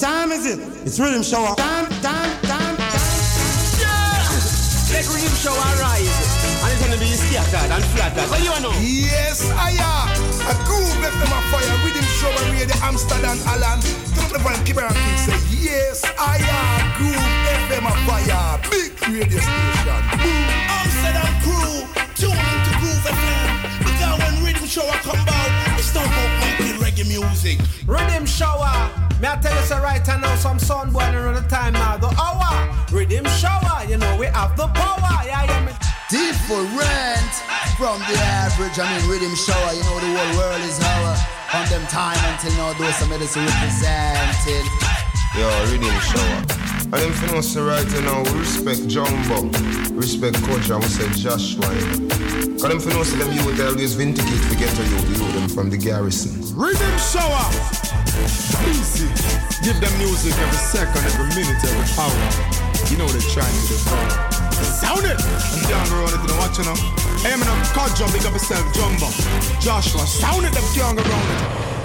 What time is it? It's rhythm show. Time, time, time, time. Yeah! Let rhythm show arise. And it's gonna be scattered and flattered. What you know? Yes, I am. A groove left them a fire. Rhythm show and radio Amsterdam, Alan. Don't the one keep around say, yes, I am. Groove FM a fire. Big radio station. Boom. Amsterdam crew. Tune into Groove FM. Because when rhythm show I come out, music. Riddim shower. Me I tell you so right now some sun boy around the time now the hour. Riddim shower, you know we have the power. Yeah, yeah, me. Different from the average. I mean riddim shower, you know the whole world is our on them time until now those some medicine represented. Yo, riddim shower. And them famous right now, we respect Jumbo, respect Coach, and we say Joshua. Cause them famous them you would always vindicate to get to you, you them from the garrison. Riddim shower. Easy. Give them music every second, every minute, every hour. You know what they're trying to define. Sound it! I'm down the road, if you don't watch. Hey, man, I'm called Jumbo, big up yourself, Jumbo. Joshua, sound it, them can't go around it.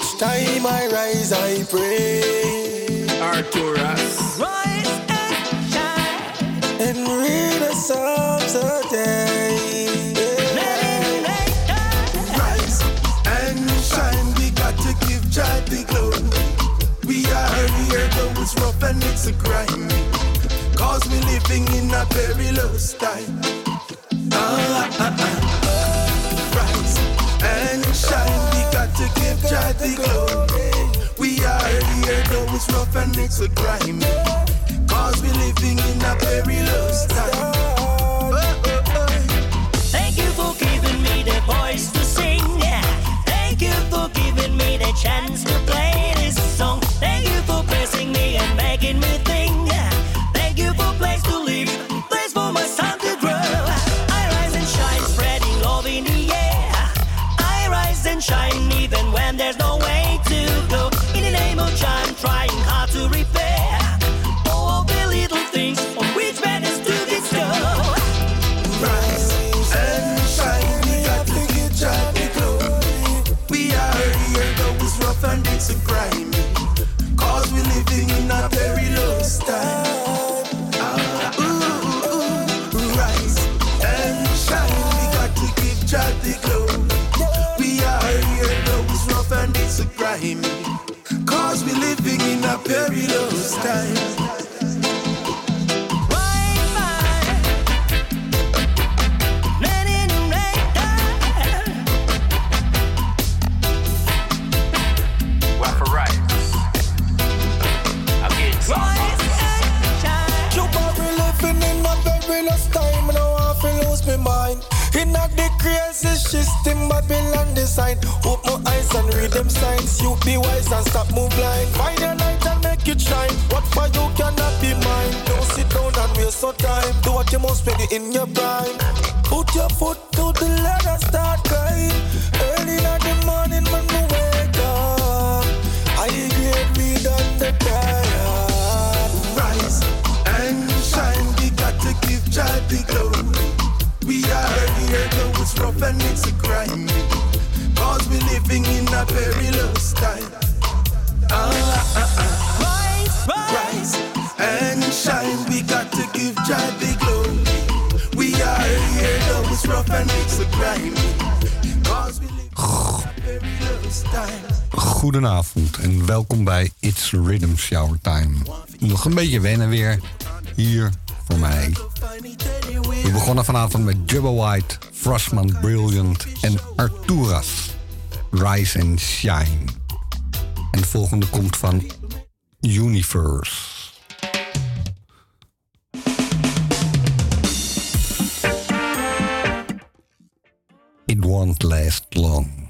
Each time I rise, I pray. Arturus. Rise and shine. And read the Psalms a day. Rise and shine. We got to give Jah the glory. We are here, though it's rough and it's a crime. Cause we living in a perilous time. Ah, ah, ah. To give Jah the glory. We are here, though it's rough and it's a crime. Cause we living in a perilous time. Thank you for giving me the voice to sing. Thank you for giving me the chance to play We got to. We are here, though it's rough and it's a. Cause we living in a perilous time. System, Babylon design. Open my eyes and read them signs. You be wise and stop move blind. Find a light and make it shine. What for you cannot be mine. Don't sit down and waste no time. Do what you must when you in your prime. Put your foot to the ladder, start crying. Early in the morning when we wake up. I grade me done the tired. Rise and shine. We got to give Jah the glory. And it's a crime. Cause we living in a perilous time. Ah, ah, ah. Rise and shine. We got to give Jah the glory. We are here, though it's rough and it's a crime. Cause we live in a perilous time. Goedenavond en welkom bij It's Rhythm Shower Time. Nog een beetje wennen weer hier mij. We begonnen vanavond met Jubba White, Frostman Brilliant en Arturas. Rise and Shine. En de volgende komt van Universe. It won't last long.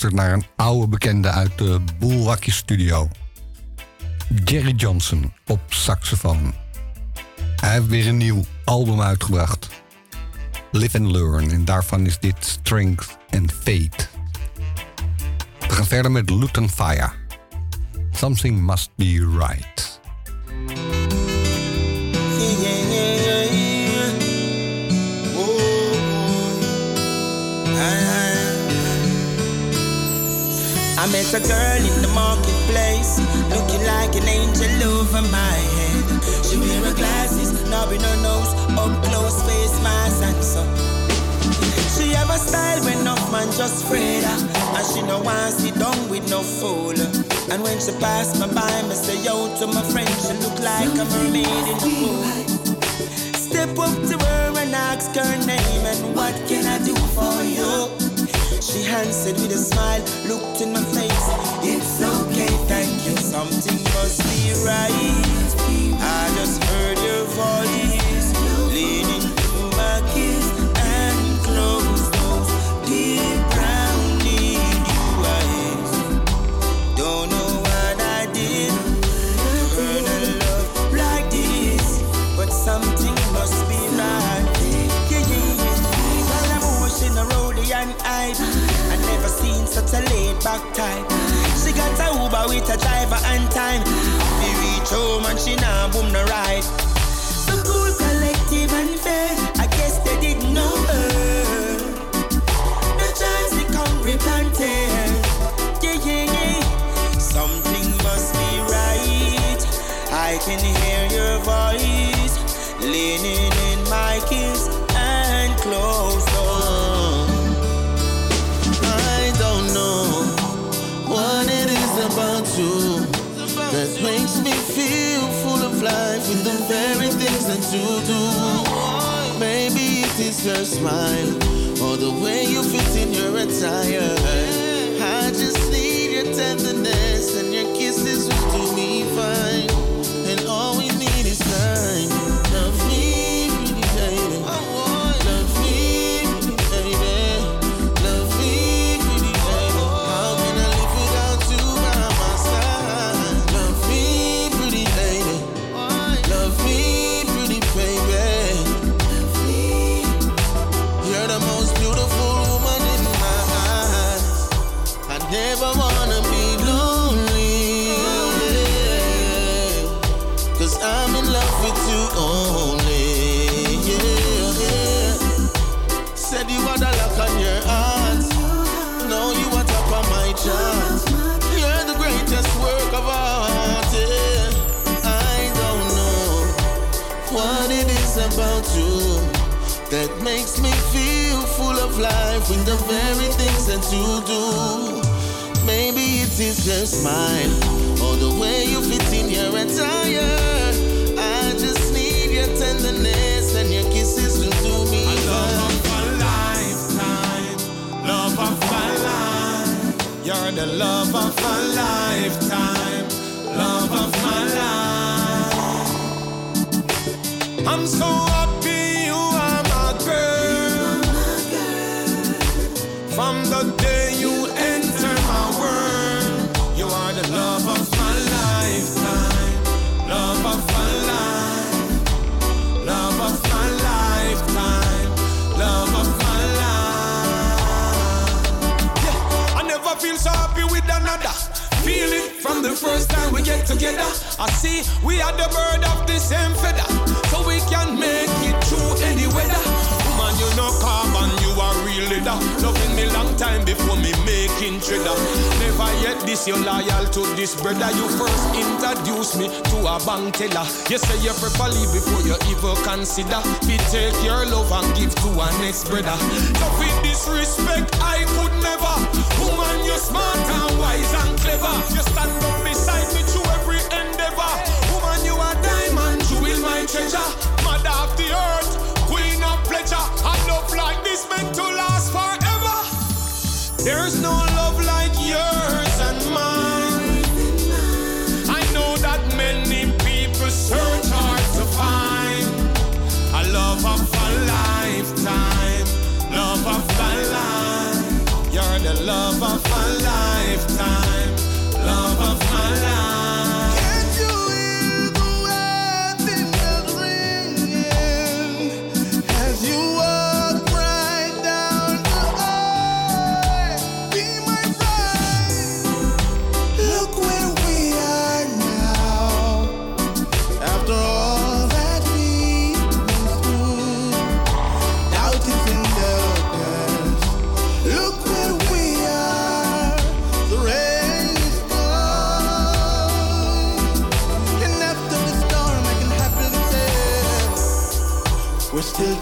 Je luistert naar een oude bekende uit de Boelwakkie Studio. Jerry Johnson op saxofoon. Hij heeft weer een nieuw album uitgebracht. Live and Learn. En daarvan is dit Strength and Fate. We gaan verder met Luton Fire. Something must be right. I met a girl in the marketplace, looking like an angel over my head. She wear her glasses, knobbing her nose, up close face mask and so. She have a style when no man just afraid her, and she no want sit down with no fool. And when she pass me by, me say yo to my friend, she look like a mermaid in the pool. Step up to her and ask her name and what can I do for you? She answered with a smile, looked in my face. It's okay, thank you. Something must be right. I just heard your voice, a driver and time. We reach home and she now boom the ride. So cool, collective and fair. Maybe it is your smile or the way you fit in your attire. I just need your tenderness the very things that you do. Maybe it is your smile or the way you fit in your attire. I just need your tenderness and your kisses to do me love of a lifetime, love of my life. You're the love of a lifetime, love of my life. I'm so from the first time we get together. I see we are the bird of the same feather, so we can make it through any weather. Woman, you know carbon, you are real leader. Loving me long time before me making trigger. Never yet this you loyal to this brother. You first introduced me to a bank teller. You say you prefer leave before you even consider. We take your love and give to our next brother. So with disrespect, I Woman, you're smart and wise and clever. You stand up beside me every endeavor. Woman, you are diamond, jewel my treasure. Mother of the earth, queen of pleasure. Like this meant to last forever. There's no love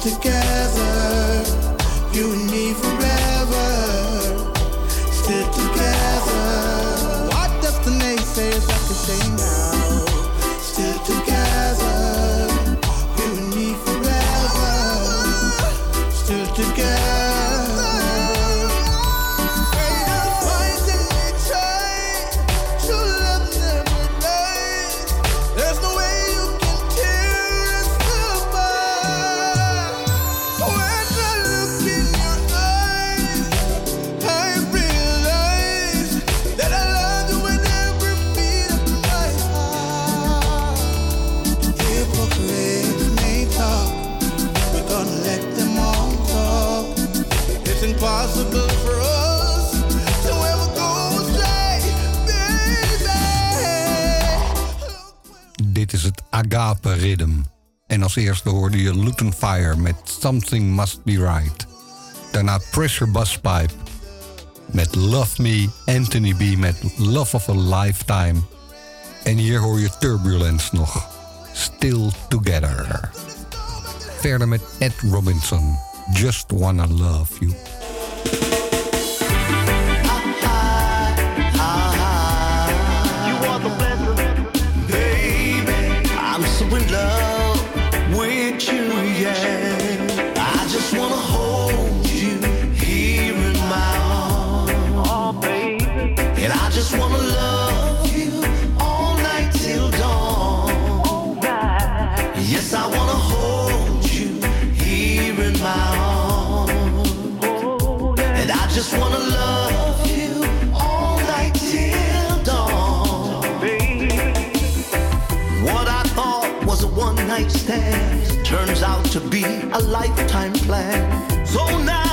together. eerste hoorde je Luton Fire met Something Must Be Right. Daarna Pressure Bus Pipe met Love Me, Anthony B met Love of a Lifetime. En hier hoor je Turbulence nog. Still Together. Verder met Ed Robinson. Just Wanna Love You. a lifetime plan. So now.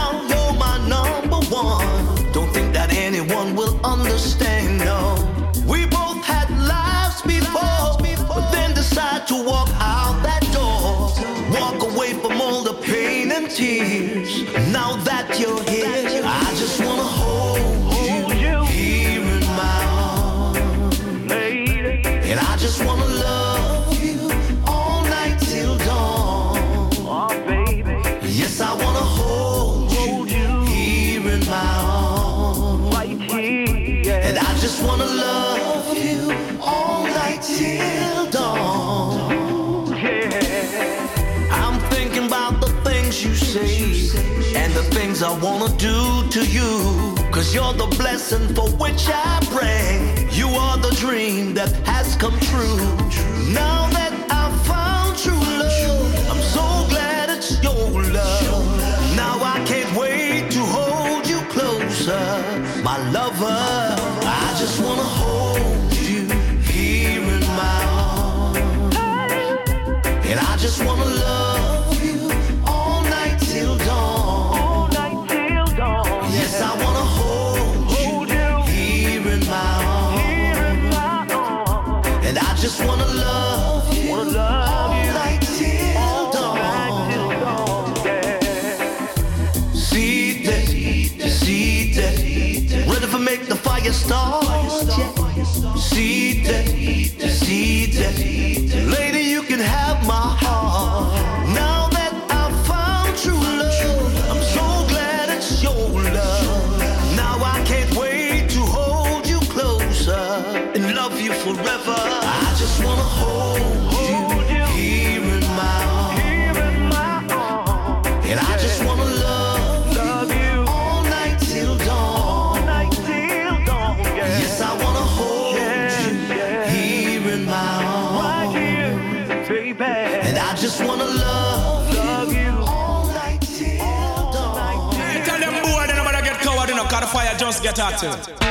things I wanna do to you. Cause you're the blessing for which I pray. You are the dream that has come true. get at it.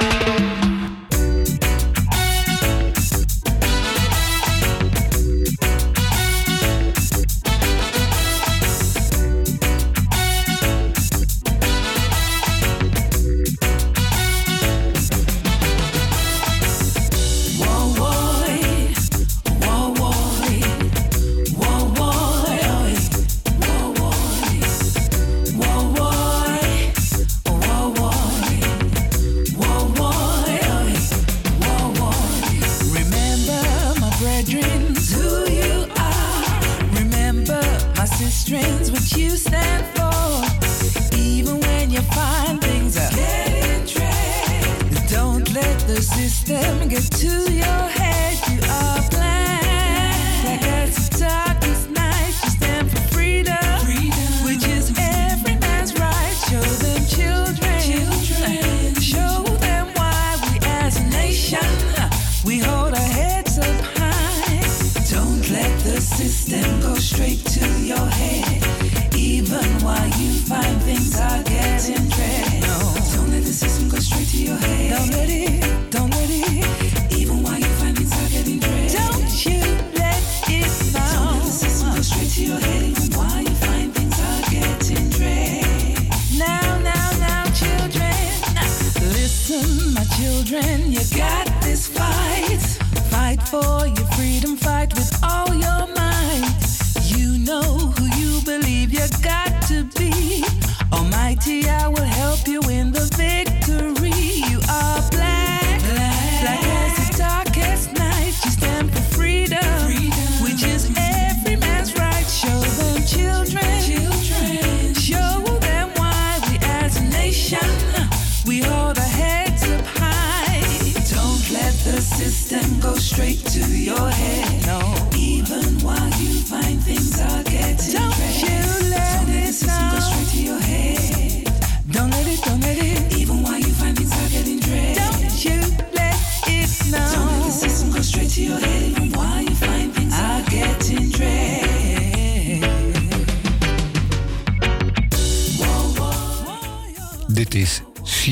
for you.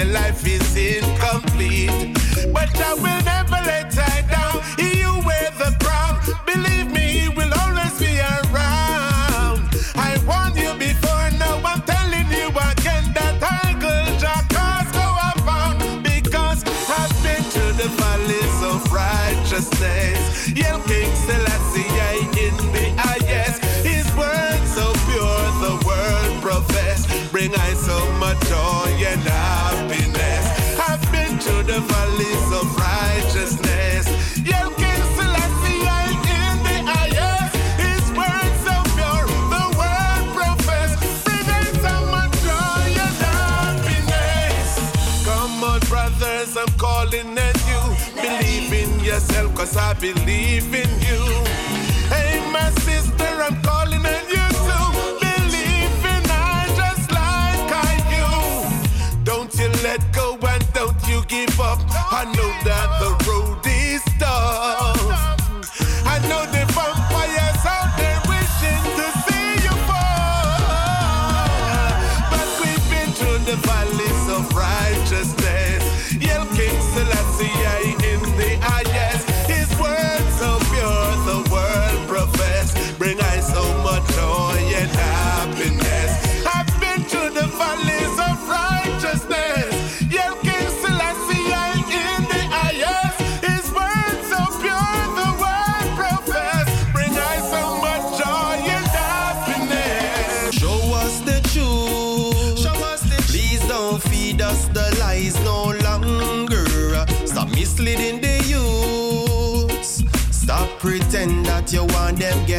your life is incomplete. But I will never let I down. Cause I believe in you.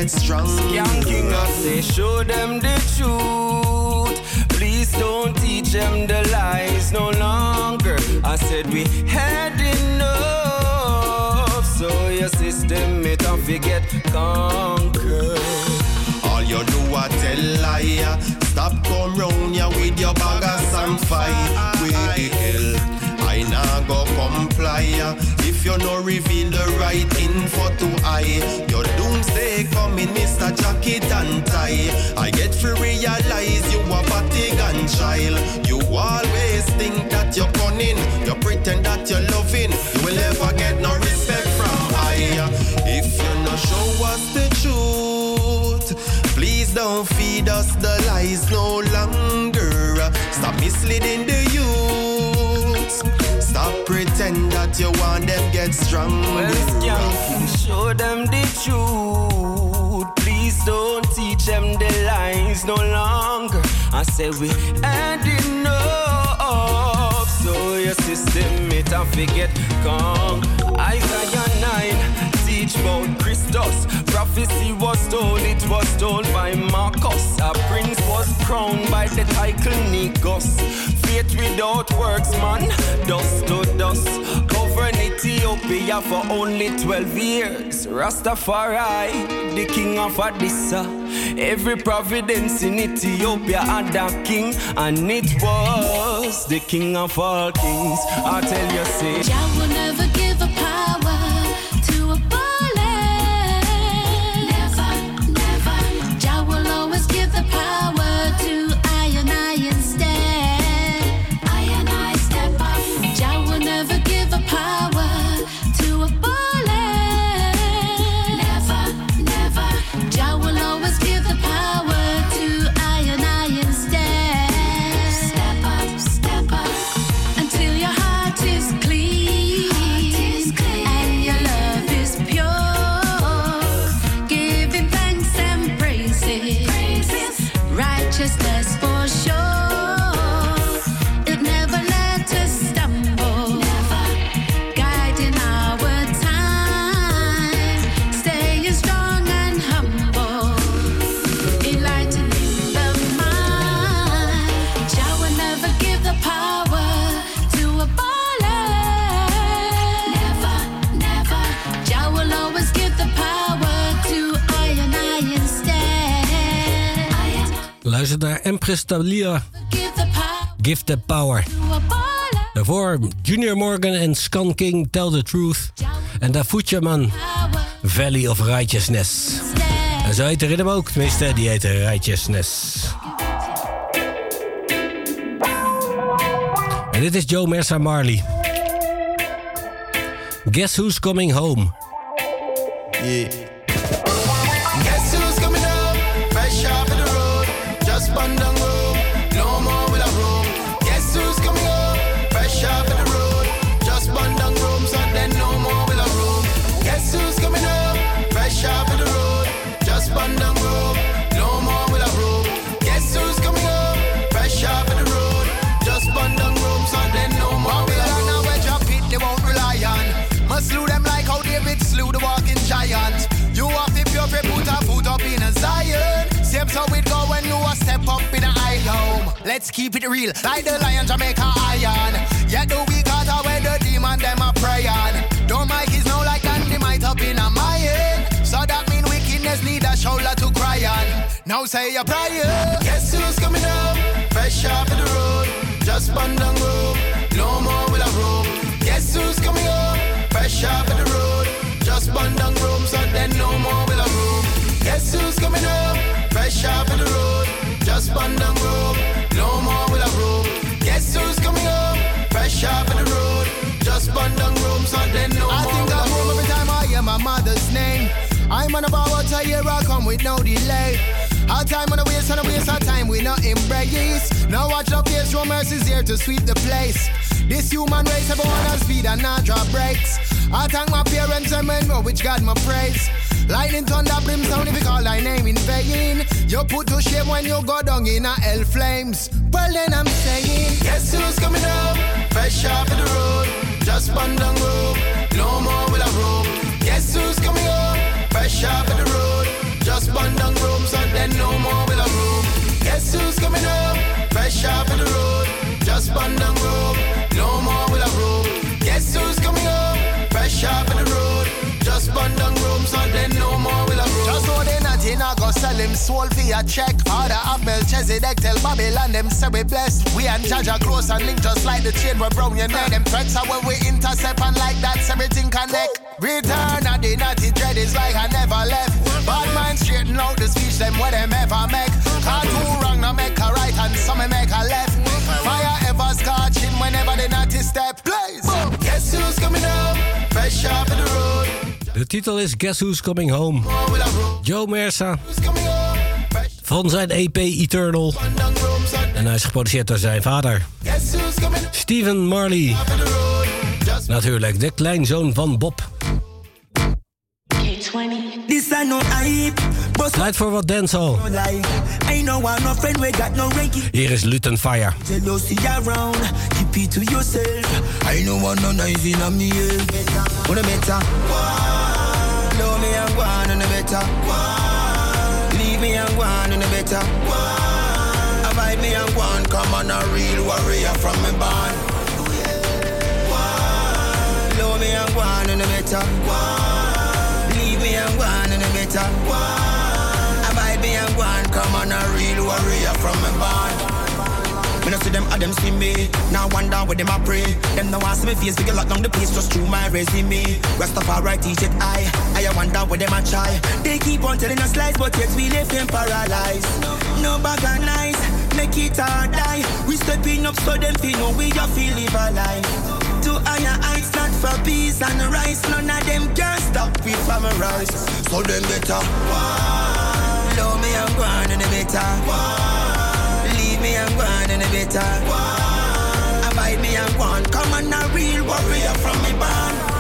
get strong. Skanking, I say, show them the truth. Please don't teach them the lies no longer. I said, we had enough. So your system, it don't forget Conquer. All you do a tell liar. Stop come round ya with your bag of some fire. With the hell, I nah go comply. ya. If you no reveal the right info to I, your doomsday coming, Mr. Jacket and tie. I get to realize you a fatigant child. You always think that you're cunning, you pretend that you're loving. You will never get no respect from I. If you no show us the truth. Please don't feed us the lies no longer. Stop misleading the you want them get strong. Well, skanking, show them the truth. Please don't teach them the lies no longer. I say we had enough. So your system it a forget calm. Isaiah 9 teach about Christus. Prophecy was told, it was told by Marcus. A prince was crowned by the title Negus. Faith without works, man, dust to dust. Govern Ethiopia for only 12 years. Rastafari, the king of Addisa. Every providence in Ethiopia had a king, and it was the king of all kings. I tell you, say, Luister naar Empress Talia. Give the power. Daarvoor Junior Morgan en Scan King Tell the Truth. En daar Man Valley of Righteousness. En zo heet de ritme ook. Tenminste, die heet Righteousness. En dit is Joe Mersa Marley. Guess who's coming home? Yeah. Let's keep it real, like the lion Jamaica iron. Yeah, weak heart are where the demon them a praying. Don't my kids know like dynamite up in a head. So that mean wickedness need a shoulder to cry on. Now say a prayer. Guess who's coming up? Fresh off of the road, just bun down. No more will I roam. Guess who's coming up? Fresh off of the road, just bun down so then no more will I roam. Guess who's coming up? Fresh off of the road, just bun down no more will I roam. Guess who's coming up? Fresh off of the road, just bun down room, so then no I think I'm home every time I hear my mother's name. I'm on about what I hear, I come with no delay. Our time on the waste, on the waste, our time we not embrace. Now watch the face, your mercy's here to sweep the place. This human race, everyone has speed and not drop breaks. I thank my parents and men know which God my praise. Lightning, thunder, brimstone, if you call thy name in vain. You put to shame when you go down in a hell flames. Well then I'm saying, guess who's coming up? Fresh off of the road, just bun down road. No more will I roam. Guess who's coming up? Fresh off of the road, just bun down room, so then no more will I roam. Guess who's coming up? Fresh off of the road, just bun down room. Off of the road, just bun down room, so then no more will I roam. Just so they not in, I go sell him soul via check. Order of Melchizedek, tell Babylon them say we blessed. We and Jaja close and link just like the chain we brown your neck. Them threats are when we intercept and like that's everything connect. Return of the naughty dread is like I never left. Bad mind straighten out the speech them where them ever make. Car two wrong, now make a right and some make a left. Fire ever scorching whenever the naughty step. Blaze. Guess who's coming up? De titel is Guess Who's Coming Home. Joe Mersa. Van zijn EP Eternal. En hij is geproduceerd door zijn vader. Steven Marley. Natuurlijk, de kleinzoon van Bob. This. But Tijd voor wat dancehall. like, ain't no one, no friend, we got no reggae. Hier is Luton Fyah. Jealousy around, keep it to yourself. I know one no nice in a me head. Wanna better? Love me and go on a better. Leave me and go on a better. Avoid me and go on, come on a real warrior from me barn. Love me and go on a better. Leave me and go on a better. Avoid come on a real warrior from me barn. Me no see them, ah them see me. Now wonder where them a pray. Them no want see me face, get lock down the place just through my resume. Rastafari teach it I, I wonder where them a try. They keep on telling us lies, but yet we live them paralyzed. No bag of nice, make it hard die. We stepping up so them feel know we a feel live alive. To higher heights, not for peace and rice. None of them can stop we from rise. So them better. Love me and go on and they better. Leave me and go on and they better. Avoid me and go on. Come on, a real warrior from me barn.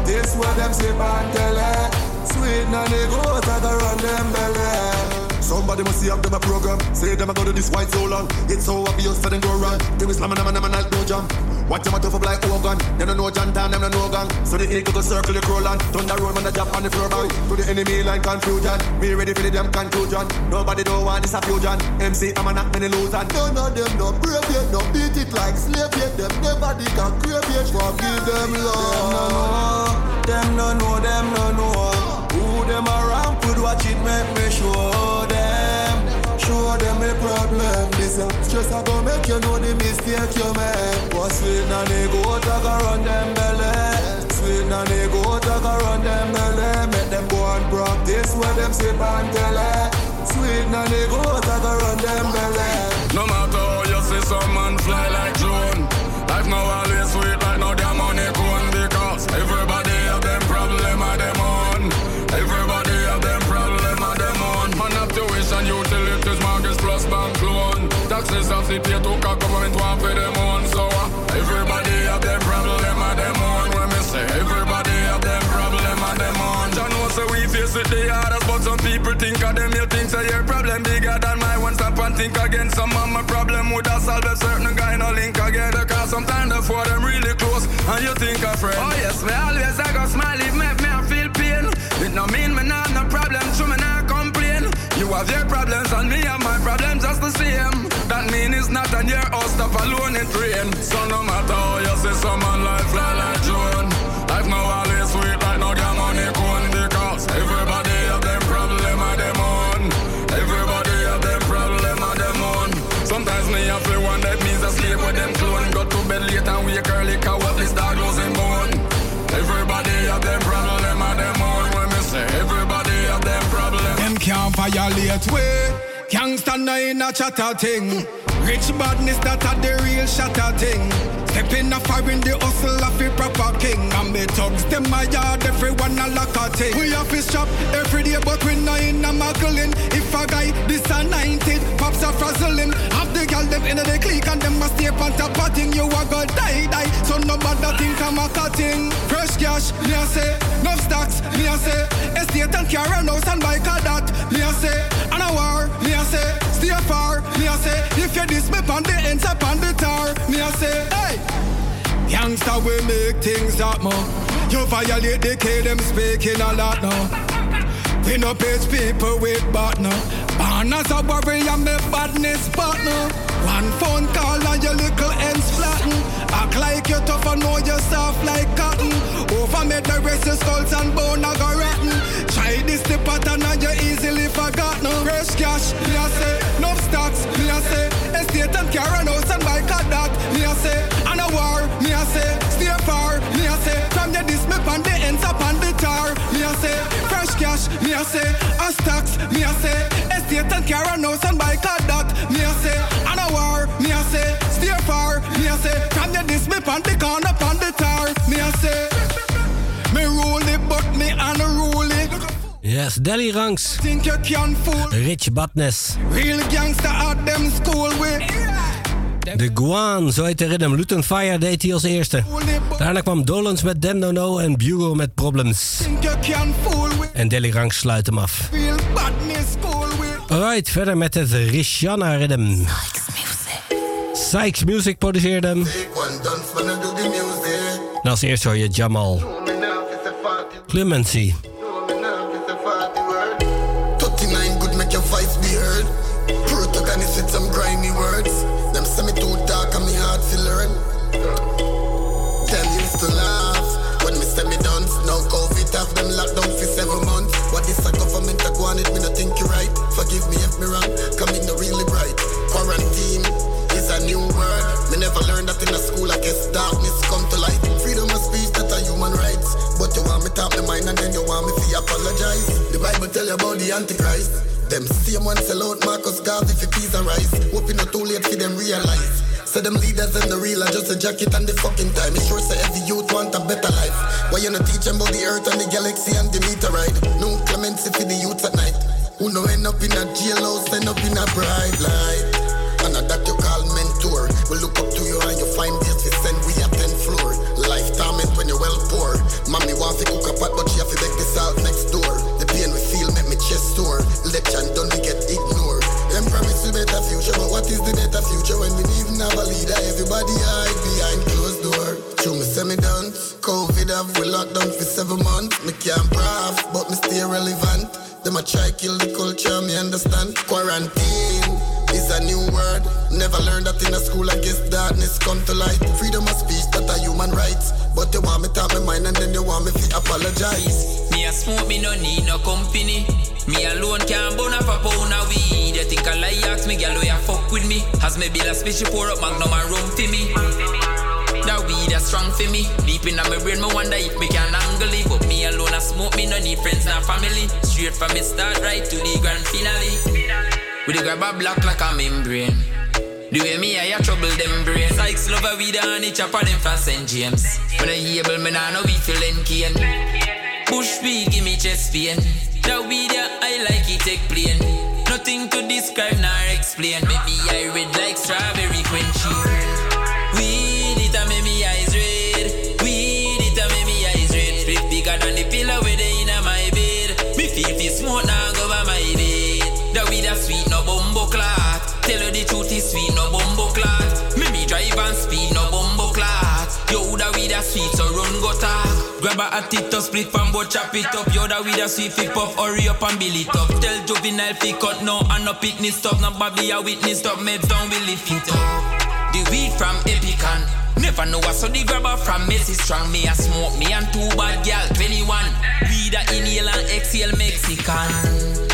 Practice what them say on telly. Sweet na go to go run them belly. Somebody must see up them a program. Say them a go to this white so long. It's so obvious for them go run. They will slam and them and them and no jump. Watch them a tough up like Hogan. Them no know John them no know gang. So the eagle go circle the crow land. Thunder roll man a jump on the floor bang. To the enemy line confusion. Me ready for the damn conclusion. Nobody don't want this a fusion. MC I'm a knock many losing. None of them no brave yet, no beat it like slave yet. Them never dig a grave yet. Forgive them Lord. Them no know, them no know. Who them around could watch it make me show them. Show them a problem. A stress I go make you know the mistake you make. But sweet go to go run them belly. Sweet go to go run them belly. Make them go and practice what them say on telly. Sweet go to go run them belly. No matter how you see some man fly like drone Life no Taxes have to pay government want for them own So uh, everybody have them problem of them own When me say everybody have them problem of them own John know say we face it the hardest But some people think of them, you think say your problem bigger than my one Stop and think again, some of my problem would have solved if certain guy no link together Cause sometimes the four them really close and you think a friend Oh yes, me always I go smile if me, me I feel pain. It no mean me not no problem, so me not complain. You have your problems and me have my problems just the same not on your house, stop alone it rain So no matter how you see some man life fly like drone. Life no always sweet like no damn money cone Because everybody have them problem of them own. Everybody have them problem of them own. Sometimes me have to one that means a slave with them clone. Go to bed late and wake early cause what this dog losing bone Everybody have them problem of them own. When me say everybody have them problem. Them can't violate way. Can't stand in a chatter thing. Rich badness that are the real shatter thing. Step in a foreign, the hustle of a proper king. And me thugs, them my yard, everyone a lock a thing. We have to shop every day, but we not in a muggling. If a guy this a 90, pops a frazzling. Have the girl them in the clique and them must stay on top of thing. You a go die die, so nobody think I'm a cutting. Fresh cash, me a say, no stocks, me a say. Estate and car and house and bike a that, me a say. And a war, me a say. Stay far, me a say. If you diss me on the ends up on the tar, me a say. Hey. Youngster we make things that more. You violate the K, them speaking a lot now. We no page people with partner. Born as a and me badness partner. One phone call and your little ends flatten. Act like you tough and know yourself like cotton. Over me the rest of skulls and bone are rotten. Try this the pattern and you easily forgotten. Fresh cash, me I say. No stocks, me I say. Estate and car and house and bike and that, me I say. And a war, me I say. Stay far, me I say. From your this me pan the ends up on the tar, me I say. Me I say, a stocks, me I say, estate and car and house and bike and that. Me I say, and a war, me I say, steer far, me I say, can you diss me on the corner on the tar? Me I say, me rule it, but me unruly. Yes, Delly Ranks. Think you can fool? Rich Badness. Real gangster at them school with. De Guan, zo heet de rhythm. Luton Fire deed hij als eerste. Daarna kwam Dolans met Dem No en Bugle met Problems. En Delly Ranks sluit hem af. Alright, verder met het Rishana rhythm. Sykes Music produceerde hem. En als eerste hoor je Jamal. Clemency. Guess darkness come to light. Freedom of speech that are human rights. But you want me talk my mind and then you want me to apologize. The Bible tell you about the Antichrist. Them same one sell out Marcus Garvey for peas and rice. Hoping not too late for them realize. Say them leaders and the real are just a jacket and the fucking time. It sure say every youth want a better life. Why you not teach them about the earth and the galaxy and the meteorite? No clemency for the youth at night. Who no end up in a jailhouse, end up in a bright light. And that you call mentor. We look up to you and you find Torment when you're well poor. Mommy want to cook a pot, but she have to beg the salt next door. The pain we feel make me chest sore. Lecture done we get ignored. Them promise we better future, but what is the better future when we even have a leader? Everybody hide behind closed door. Show me send me done. COVID have we locked down for seven months. Me can't brave, but me stay relevant. Them a try kill the culture, me understand. Quarantine is a new word. Never learned that in a school. I guess darkness come to light. Freedom of speech that are human rights. But you want me talk my mind and then you want me to apologize. Me a smoke, me no need no company. Me alone can't burn up a pound of weed. You think I lie, ask me, girl, you fuck with me. As me bill a special pour up magnum and rum for me. That weed is strong for me. Deep in my brain, me wonder if me can angle it. But me alone, I smoke, me no need friends, not family. Straight from the start right to the grand finale. We the grab a block like a membrane. The way me I trouble them brain. Sykes love a weed and it chop on them from St. James. When I able, me nah know we feeling cane. Bush weed give me chest pain. That weed I like it take plain. Nothing to describe nor explain. Make me eye red like strawberry quenchy. Grab a at it up, split from both chop it up. Yo that weed a sweet fi puff, hurry up and bill it up. Tell juvenile fi cut now and no picnic stop. No Bobby a witness stop, meds down we lift it up. The weed from Epican. Never know what so the grabber from Messi strong. Me a smoke me and two bad gal 21. Weed a inhale and exhale Mexican.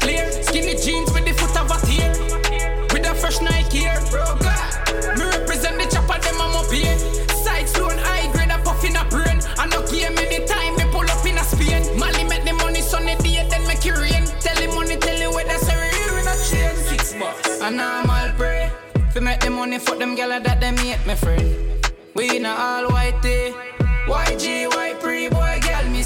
Clear. Skinny jeans with the foot of a tear. With a fresh Nike here. Me represent the chopper, them I'm up here. Side slow and high grade, a puff in a brain. I no game anytime, me pull up in a Spain. Mali make the money sunny day, then make it rain. Tell the money, tell the weather, say we in a chain. Six bucks. And I'm all pray. Fi make the money for them gyal that them hate my friend. We in a all white day. YG, Y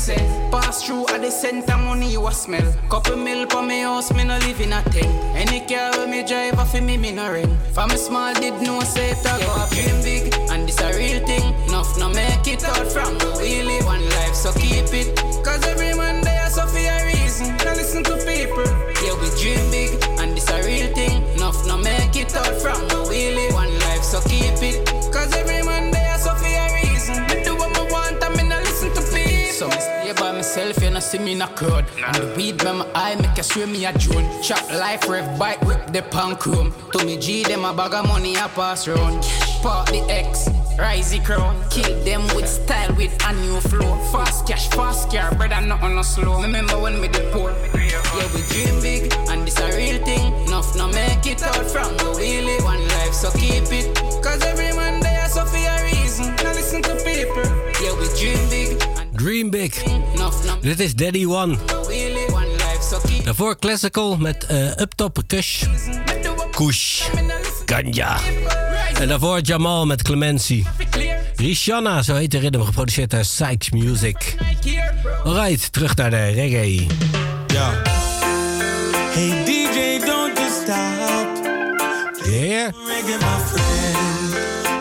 say. Pass through at the center, money you a smell. Couple mil for me house, me no live in a thing. Any car when me drive off me, me no ring. From a small did no say it a go up dream big, and this a real thing. Enough no make it out from the wheelie. One life, so keep it. Cause every man there so for a reason. Now listen to people. Yeah, we dream big, and this a real thing. Enough no make it out from the wheelie. One life, so keep it. So me stay by myself you not see me in a crowd. And the weed by my eye make you swear me a drone. Chop life, rev bike, whip the punk chrome. To me G, them a bag of money I pass round. Park the X, rise the crown. Kill them with style, with a new flow. Fast cash, fast car, brother, nothing no on slow. Remember when we did poor? Yeah, we dream big, and this a real thing. Enough no make it out from the wheelie. One life, so keep it. Cause every man there so for a reason. Now listen to people. Yeah, we dream big. Dream Big. Dit is Daddy One. Daarvoor Classical met eh Uptop Kush. Kush. Ganja. En daarvoor Jamal met Clemency. Rishanna, zo heet de ritme, geproduceerd door Sykes Music. Alright, terug naar de reggae. Ja. Hey DJ, don't you stop. Yeah.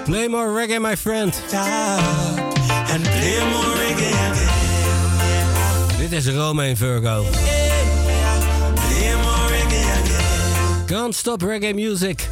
Play more reggae, my friend. Stop. And play more reggae again. Dit is Rome en Virgo. Can't stop reggae music.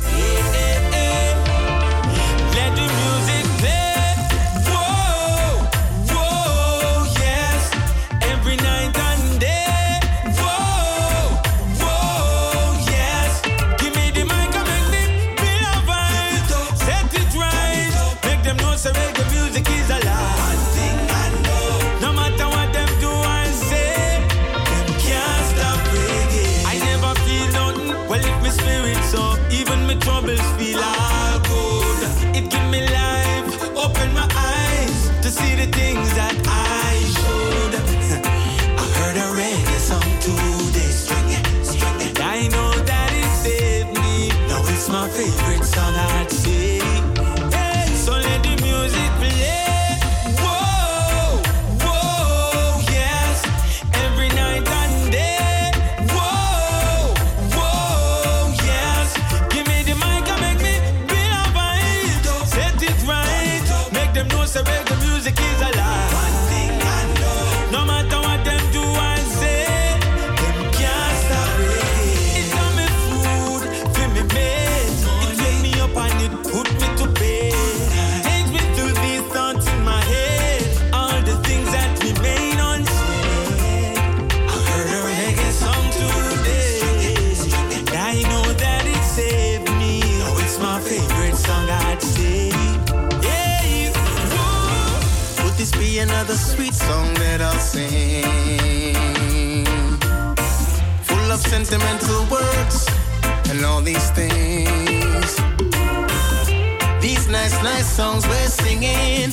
Nice, songs we're singing,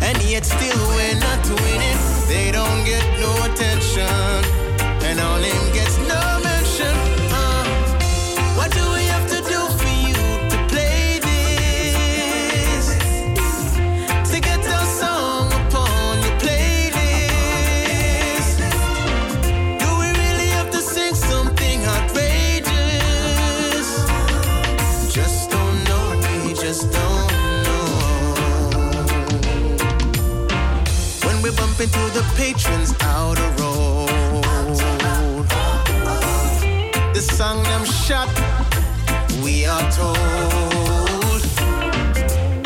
and yet still we're Bump into the patrons out the road, the song them shot, we are told.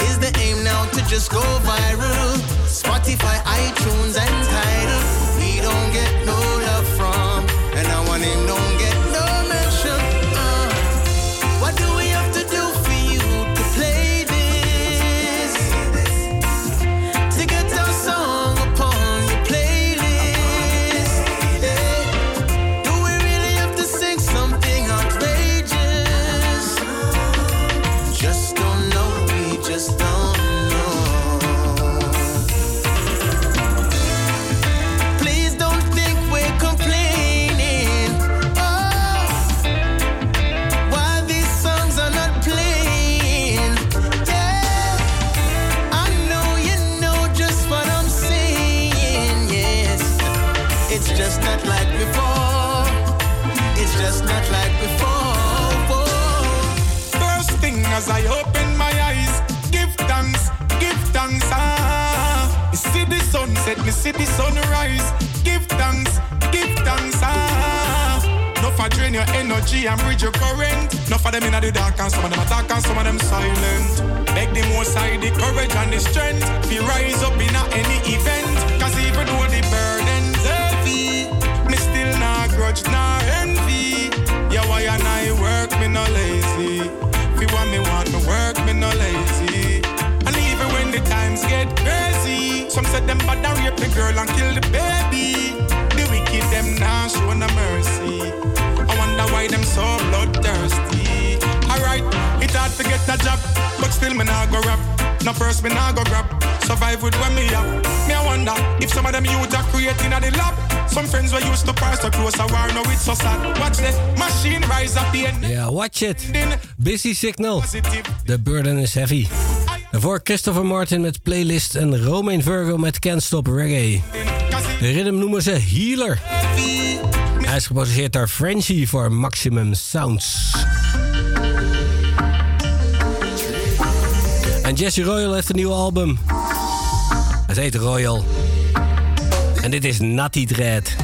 Is the aim now to just go viral? Spotify, iTunes, and Tidal. We don't get no the sunrise. Give thanks, give thanks. Ah. No for drain your energy and bridge your current. No for them in the dark and some of them attack and some of them silent. Beg the most high the courage and the strength. We rise up in any event. Cause even though the burden's heavy, me still not grudge, not envy. Yeah, why and I work, me no lazy. Feel want me want, Some said them bad and rape the girl and kill the baby. The wicked them now show no mercy. I wonder why them so bloodthirsty. Alright, it hard to get a job, but still me nah go rap. No first me nah go grab. Survive with what me have. Me I wonder if some of them youth are creating at the lab. Some friends were used to pass so close a war, now it's so sad. Watch this machine rise up the end. Ja, watch it. Busy Signal. The burden is heavy. Daarvoor Christopher Martin met playlist en Romain Virgo met Can't Stop Reggae. De rhythm noemen ze Healer. Hij is geproduceerd door Frenchie voor Maximum Sounds. En Jesse Royal heeft een nieuw album. Het heet Royal. En dit is Natty Dread.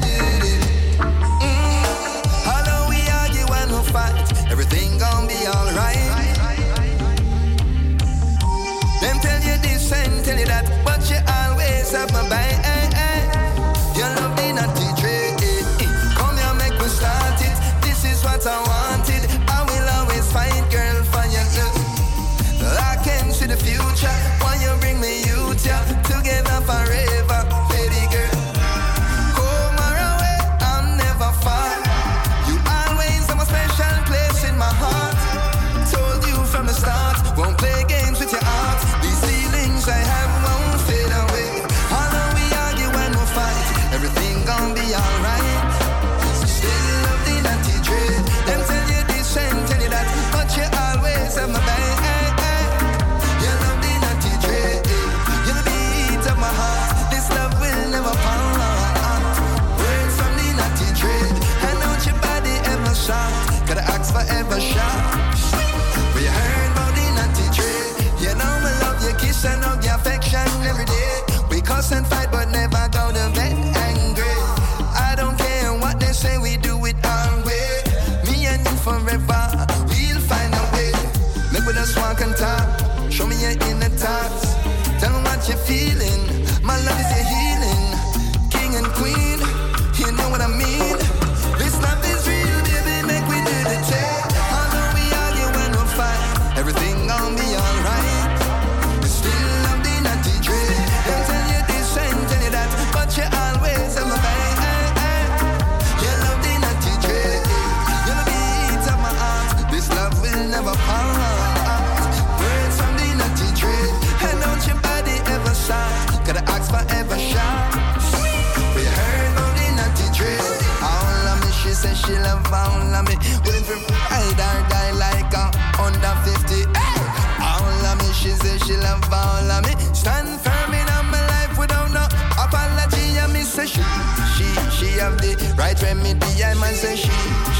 Man say she,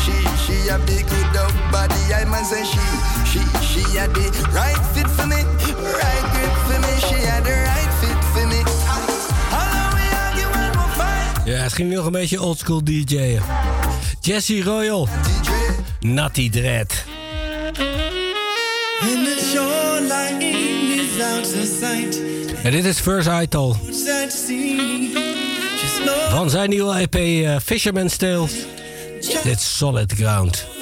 she, she have the good dog body. I man say she, she, she had the right fit for me, right grip for me. She had the right fit for me. Ja, het ging nog een beetje oldschool DJ'en. Jesse Royal. Natty Dread. En dit is. Just know Van zijn nieuwe EP eh, Fisherman's Tale. Is Solid Ground.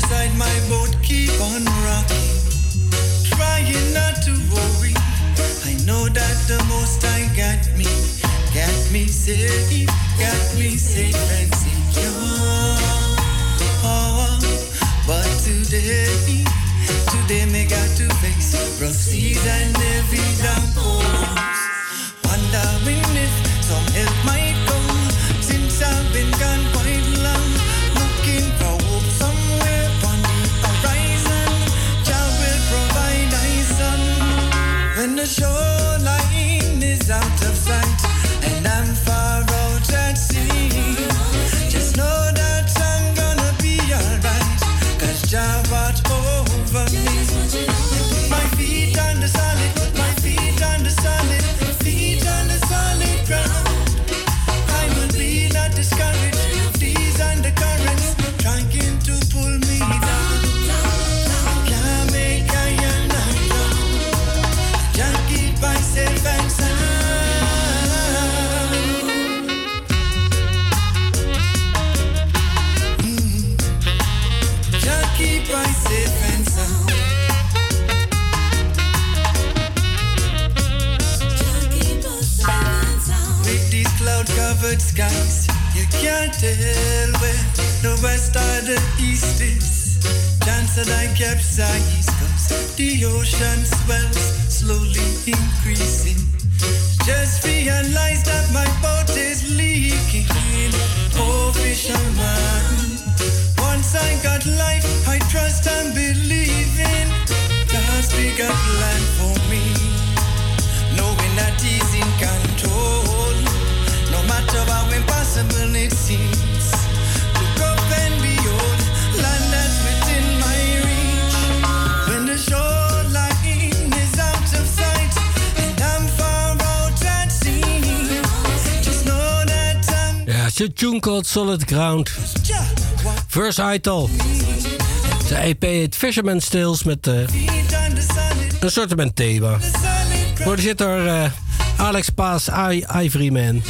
Side my boat keep on rocking. Trying not to worry. I know that the most I got me, got me safe, got me safe and secure. Oh, but today, today me got to face rough seas and heavy downpours. Wondering if some help might come since I've been gone tell where the west or the east is. Chance that I capsize, cause the ocean swells slowly increasing. Just realize that my boat is leaking. Oh, fisherman. Once I got a tune called Solid Ground. Versatile. De EP heet Fisherman's Tales met eh, een soort van thema. Produceerd door eh, Alex Paas, I Ivoryman.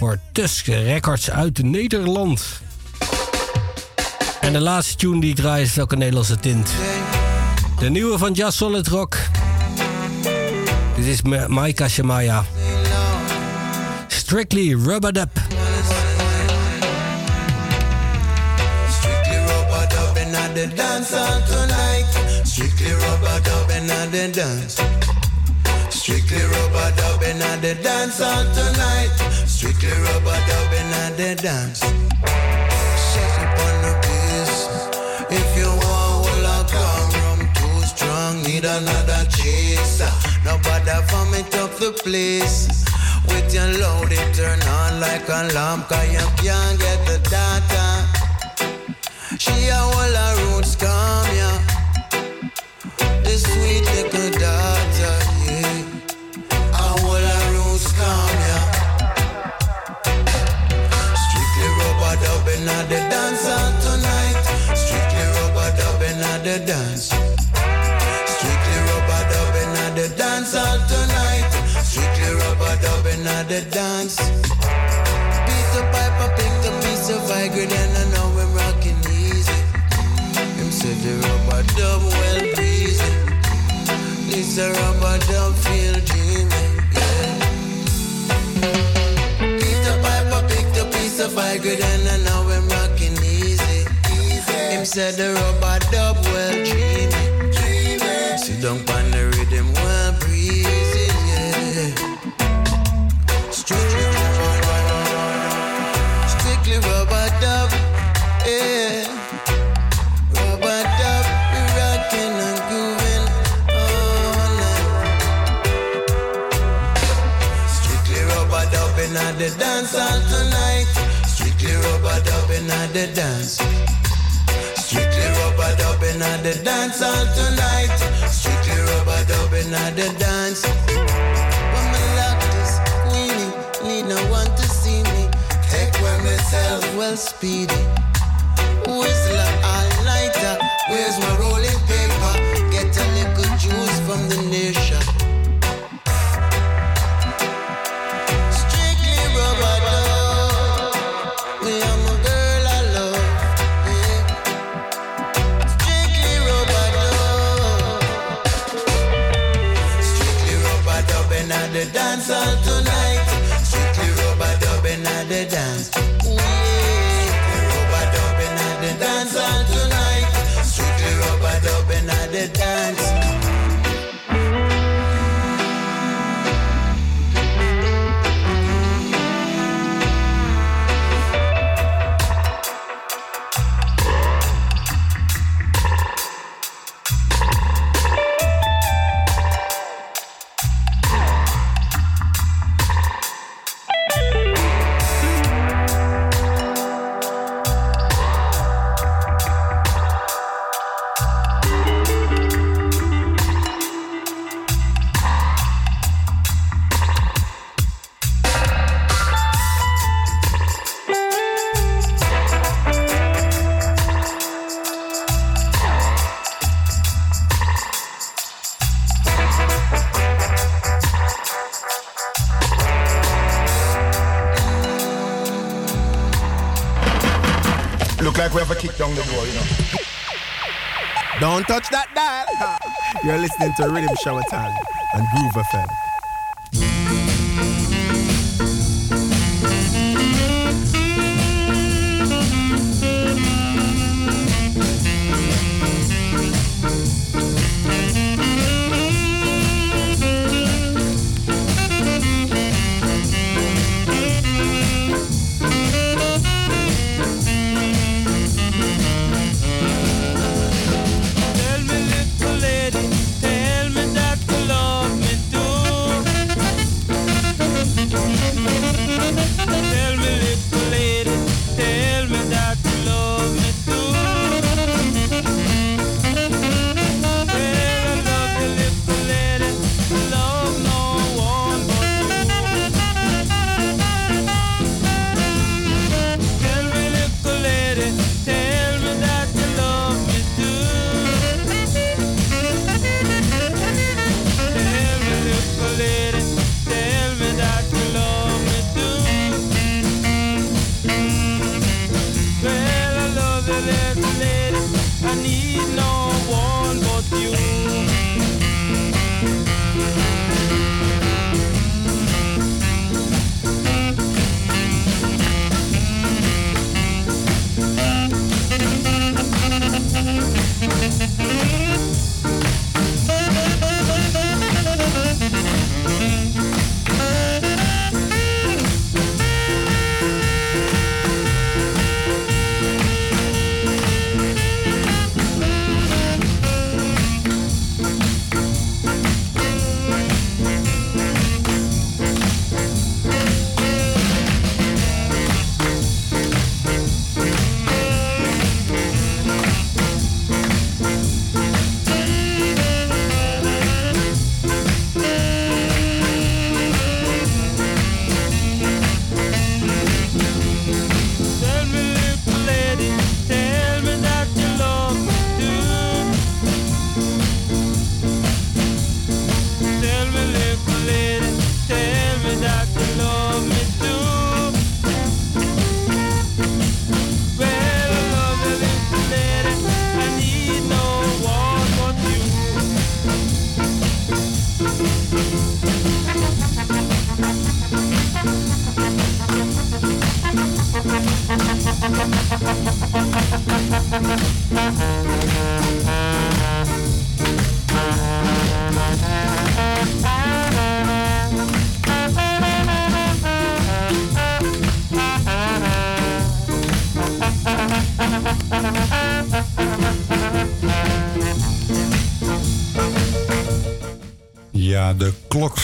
Voor Tusk Records uit Nederland. En de laatste tune die ik draai is ook een Nederlandse tint. De nieuwe van Just Solid Rock. Dit is Ma- Maika Shamaya. Strictly Rubber at the dance hall tonight. Strictly rubber dubbing at the dance. Strictly rubber dubbing at the dance hall tonight. Strictly rubber dubbing at the dance. Shake up the bass. If you want, well, I come rum too strong. Need another chaser. Nobody vomit up the place. With your load, it turn on like a lamp. Cause you can't get the data. She a all her roots come, yeah. The dance. Piece of pipe, I picked a piece of Viagra, and I know I'm rocking easy. Him said the rubber dub well breezy. This a rubber dub feel dreamy. Yeah. Pipe, I picked a piece of Viagra, and I know I'm rocking easy. Him said the rubber dub well dreamy. Sit down on the the dance hall tonight. Strictly rubber dubbing at the dance. Strictly rubber dubbing at the dance hall tonight. Strictly rubber dubbing at the dance. When me lock this queenie, need no one to see me. Take where myself well speedy. You're listening to Riddim Shower Time and Groove FM.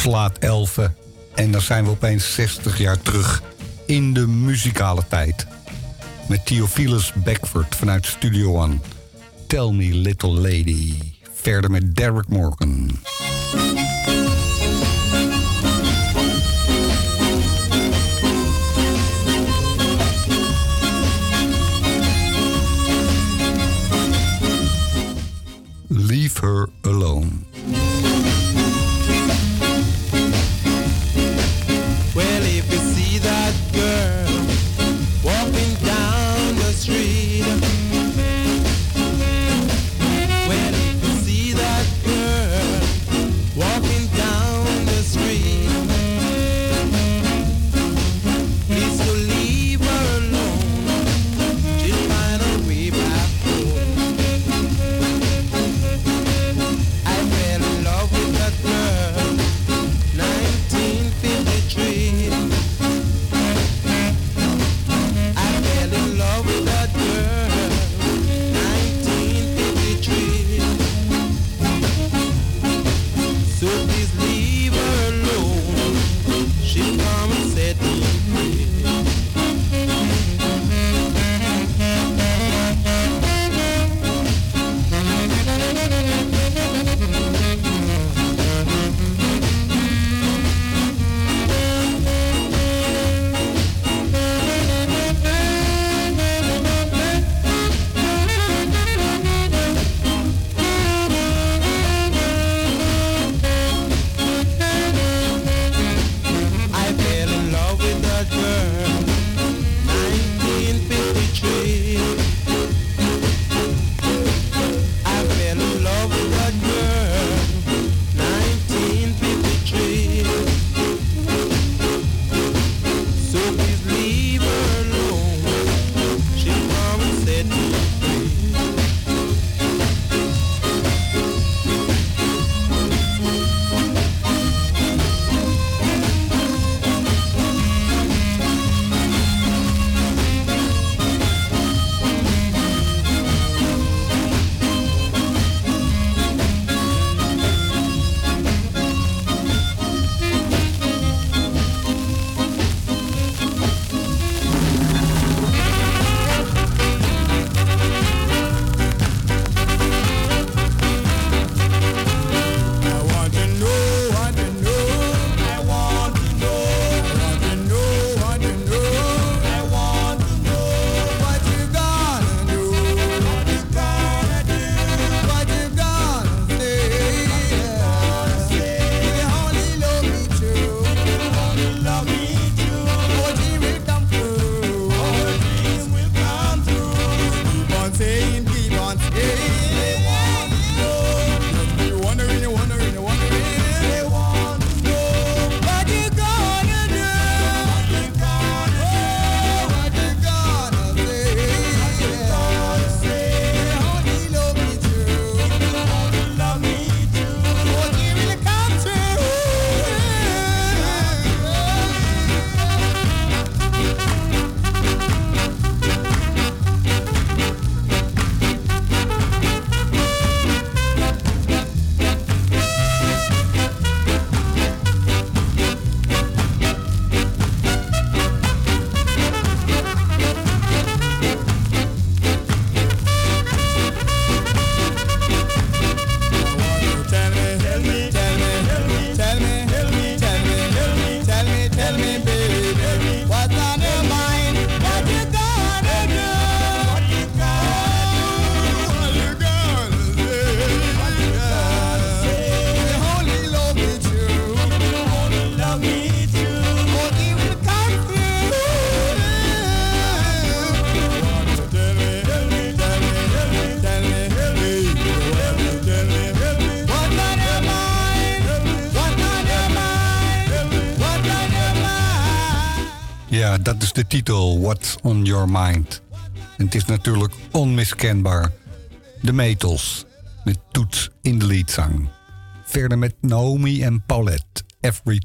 slaat elfen. En dan zijn we opeens 60 jaar terug in de muzikale tijd. Met Theophilus Beckford vanuit Studio One. Tell Me Little Lady. Verder met Derek Morgan. de titel What's on Your Mind. En het is natuurlijk onmiskenbaar. De Metals met toets in de liedzang. Verder met Naomi en Paulette, Every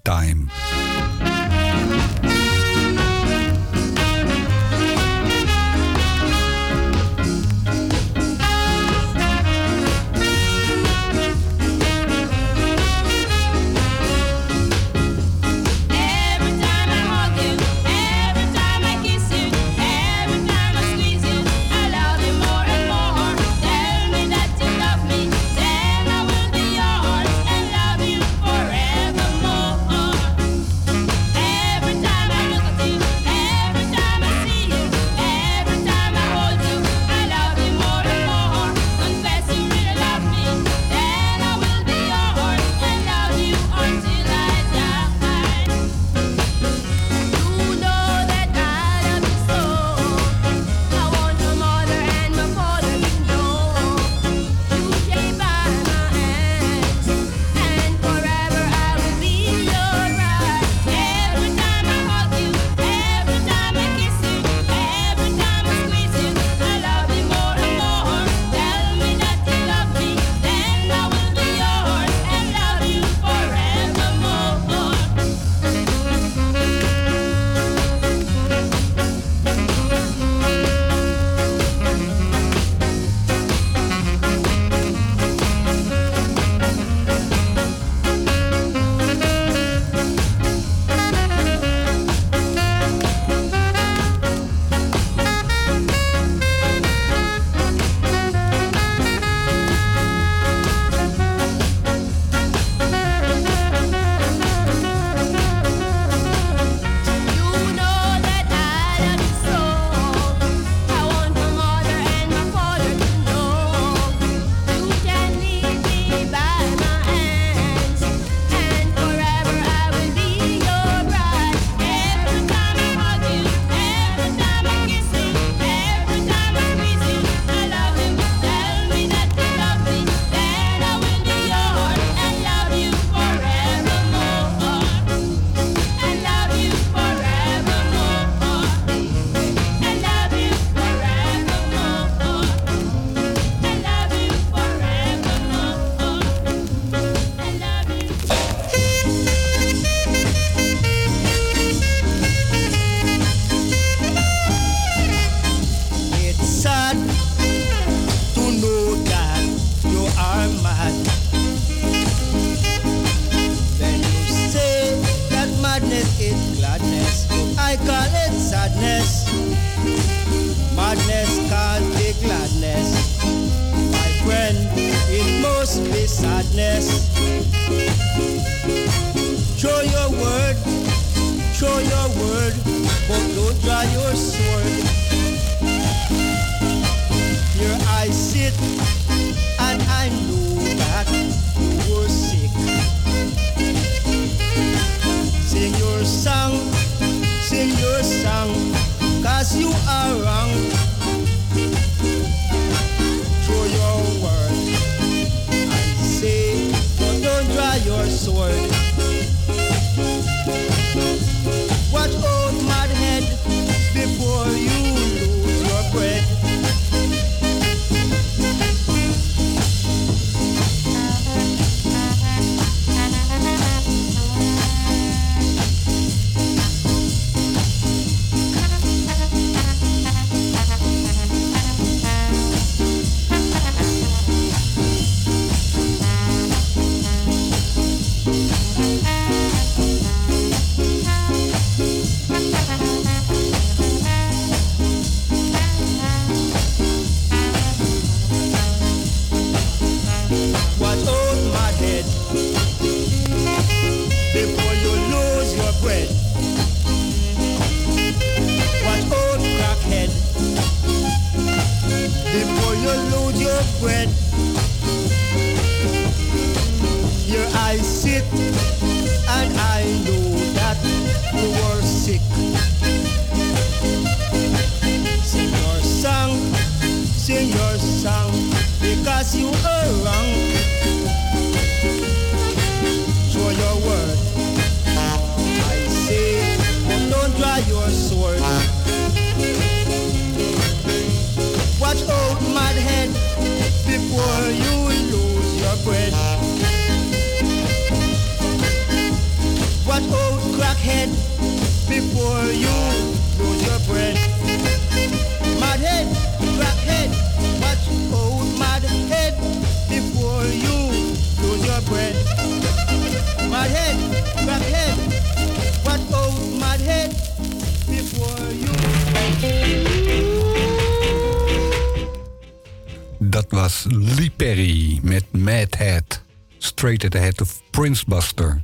Straight Head of Prince Buster.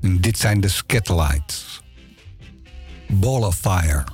En dit zijn de Scatolites. Ball of Fire.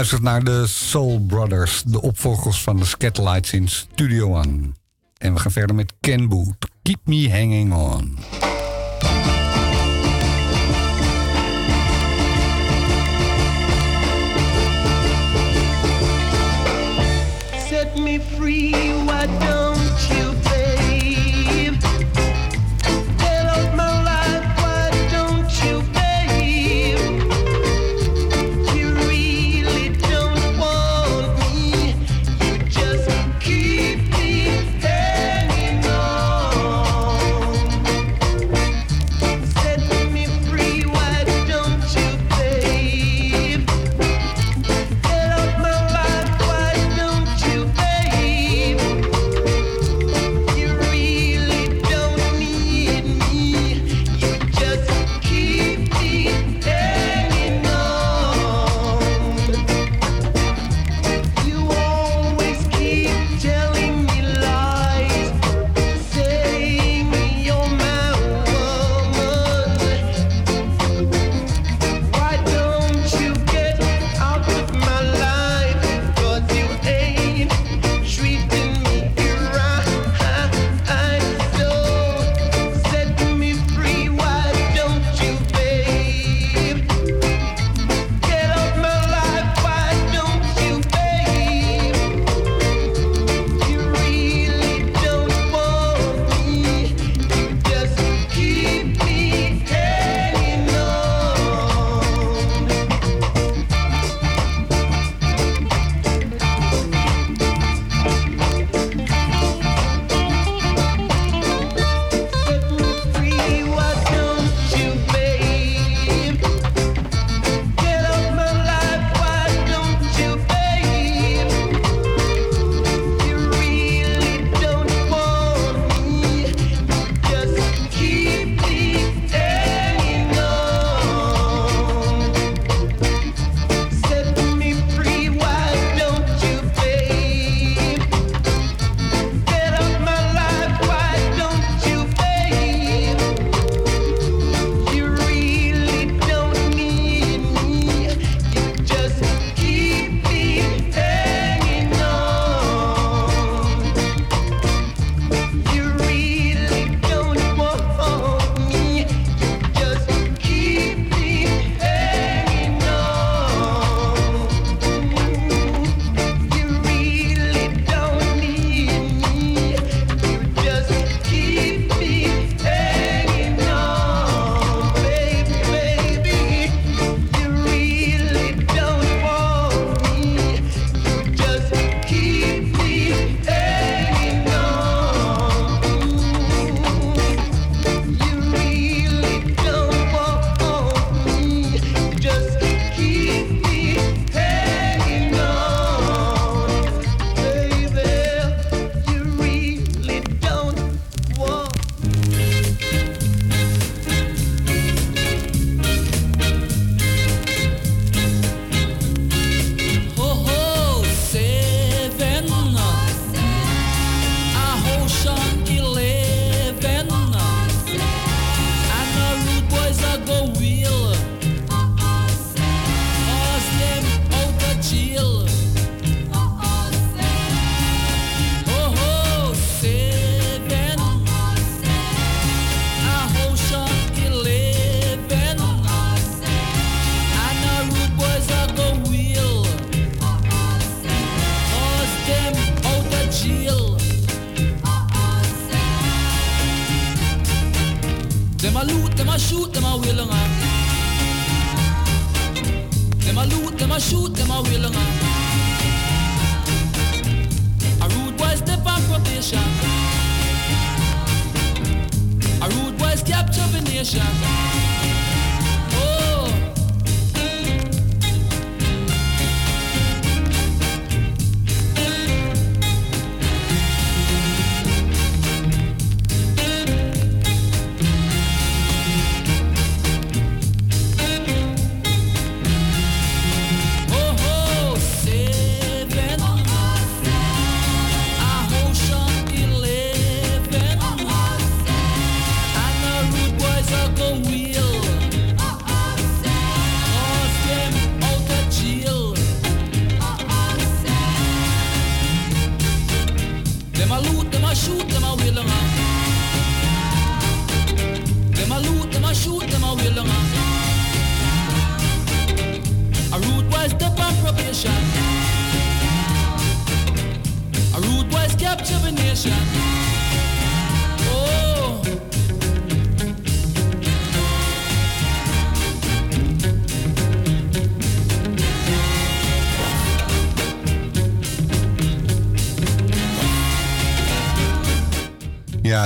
geluisterd naar de Soul Brothers, de opvolgers van de Scatlights in Studio One. En we gaan verder met Kenboot, Keep Me Hanging On.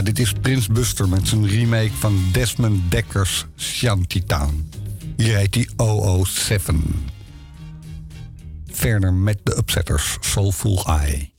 Dit is Prins Buster met zijn remake van Desmond Dekkers Shantytown. Hier heet hij 007. Verder met de upsetters Soulful Eye.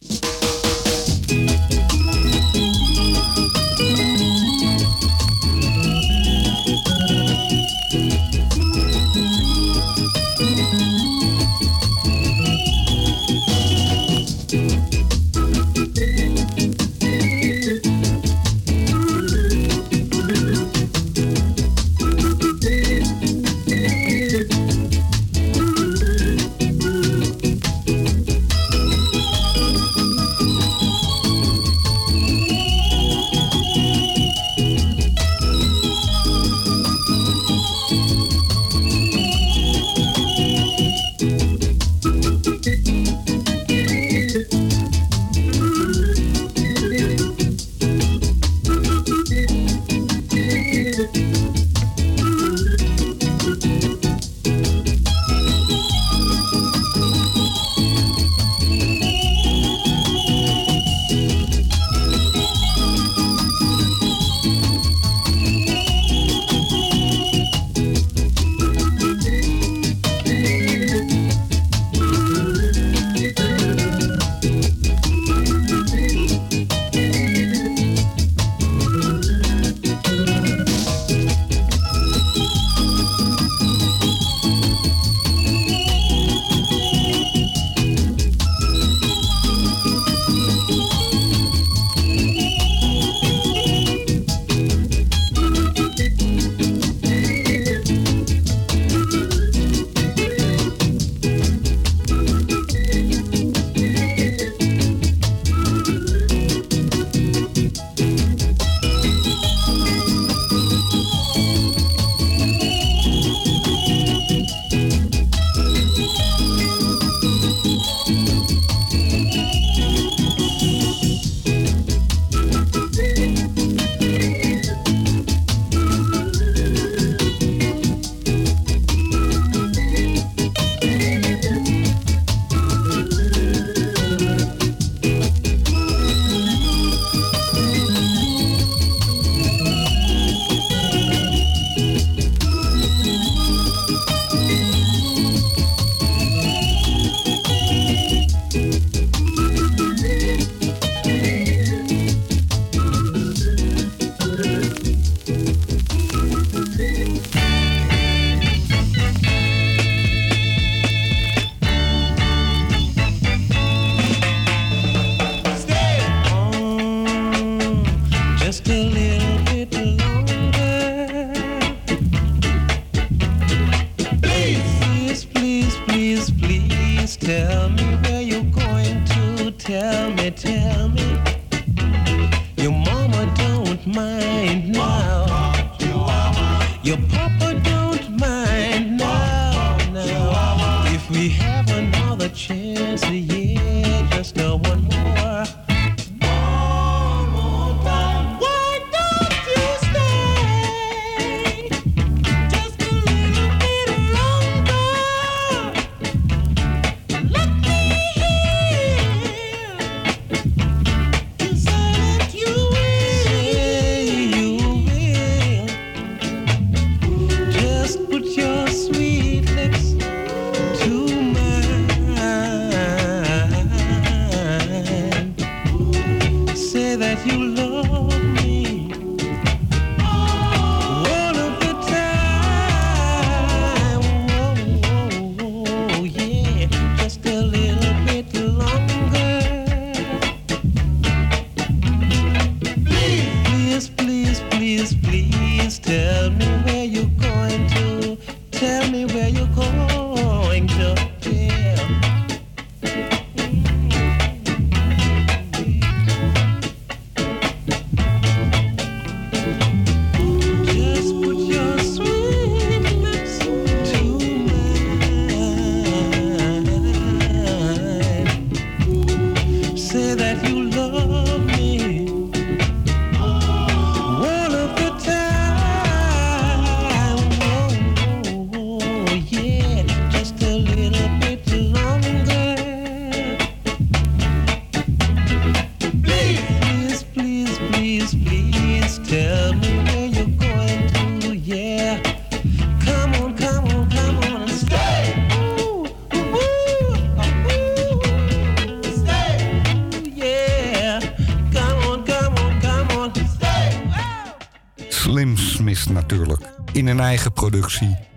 Productie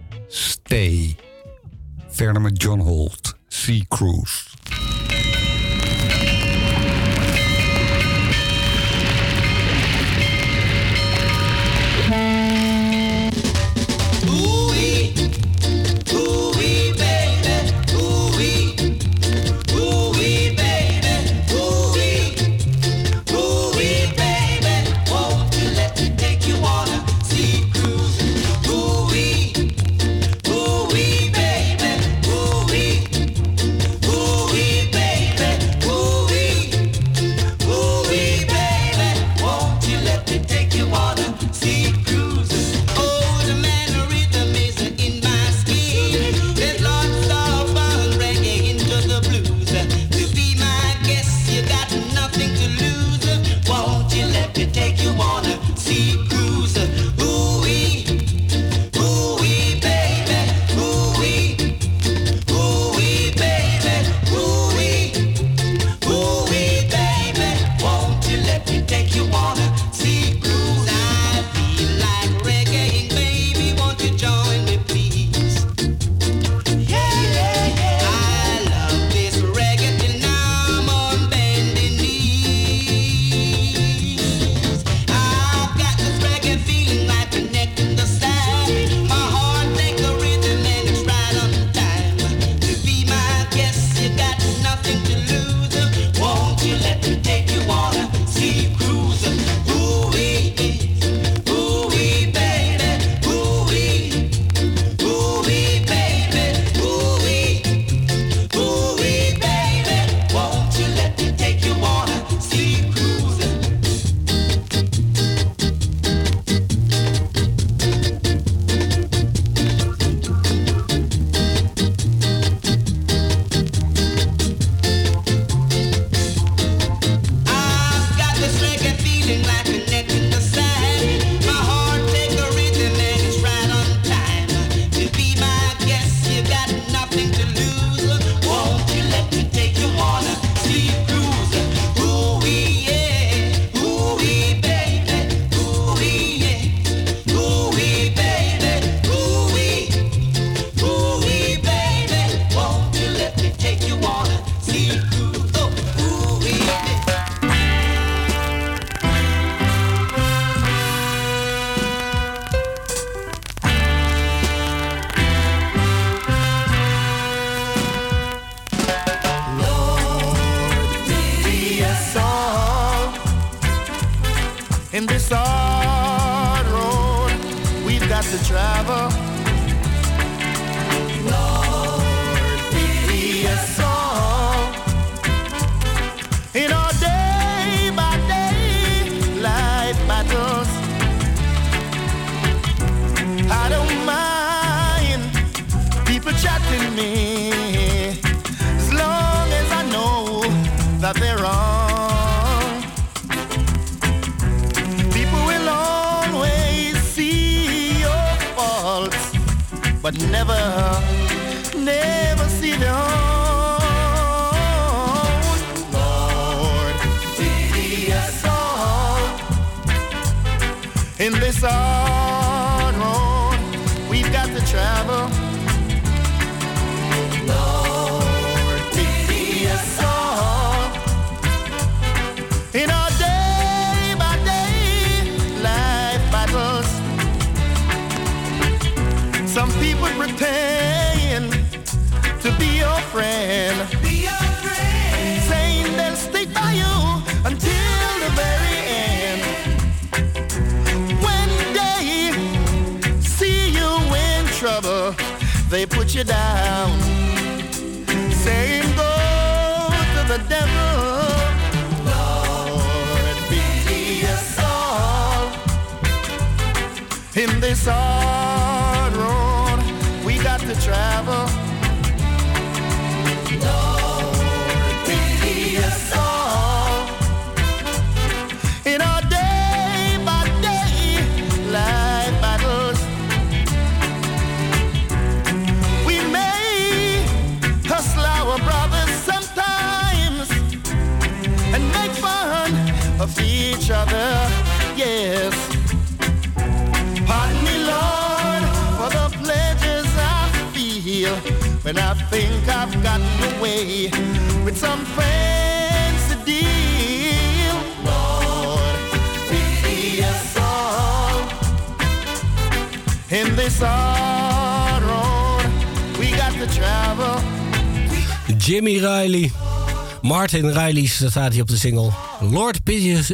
Martin Riley staat hier op de single. Lord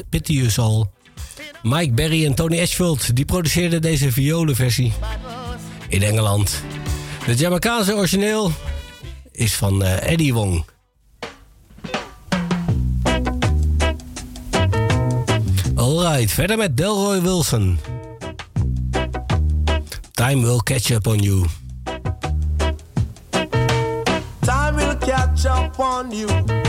Pity Us All. Mike Berry en Tony Ashfield die produceerden deze violenversie in Engeland. Het Jamaicaanse origineel is van eh, Eddie Wong. Alright, verder met Delroy Wilson. Time will catch up on you. Time will catch up on you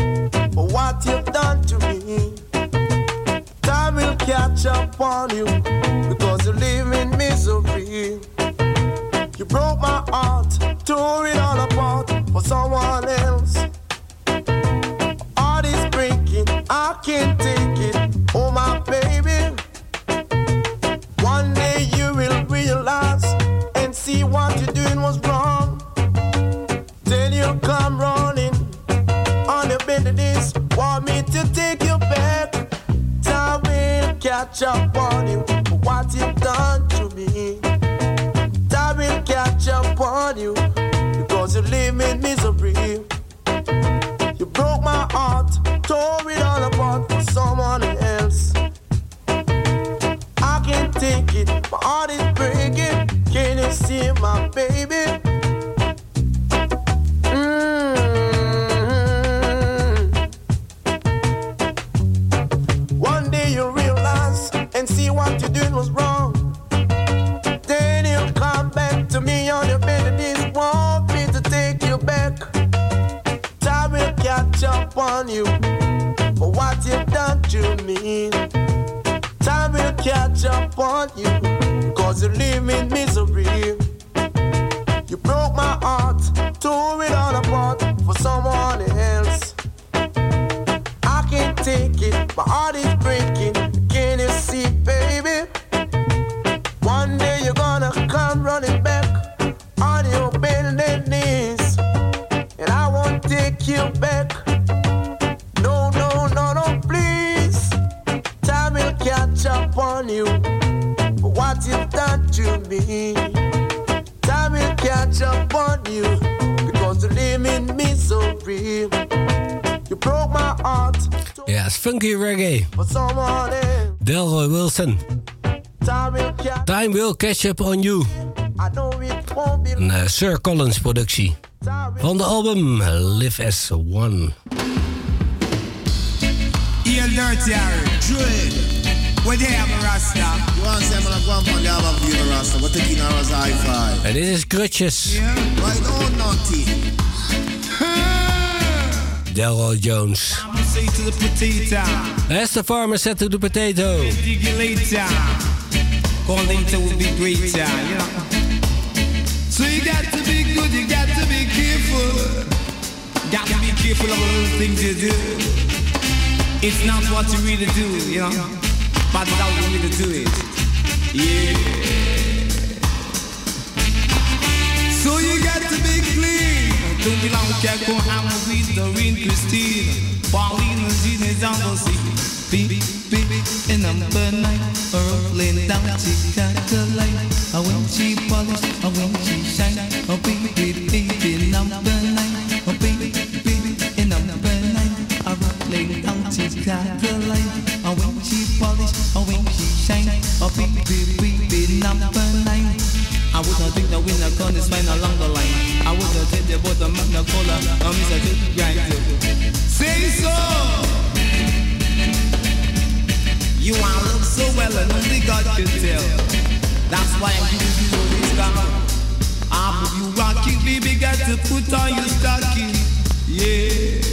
on you. For what you've done to me. Time will catch up on you. Cause you live in funky reggae. Delroy Wilson. Time will catch. Up on you. Een eh, Sir Collins productie. Van de album Live as One. Heel dirty Harry, Dread. Where they have a Rasta? You want to say I'm gonna go on the album for you, Rasta, but taking a Rasta high five. En dit is Krutjes. Right on, naughty. Delroy Jones. Say to the potato, As the farmer said to the potato. later. Call later will be greater, know. So you got to be good, you got to be careful. Got to be careful of all the things you do. It's not what you really do, you know, but how you really do it. Yeah. So you got to be clean. Don't be like Jacko, I'm with Doreen Christine. Pauline, Jean is on the sea. Beep, beep, and number nine. Rolling down Chicago line. Uh, When she polish, uh, when she shine. Oh, baby, baby, number can tell. That's why I'm giving you this down. After you rocking, baby, got to put on your stocking. Yeah.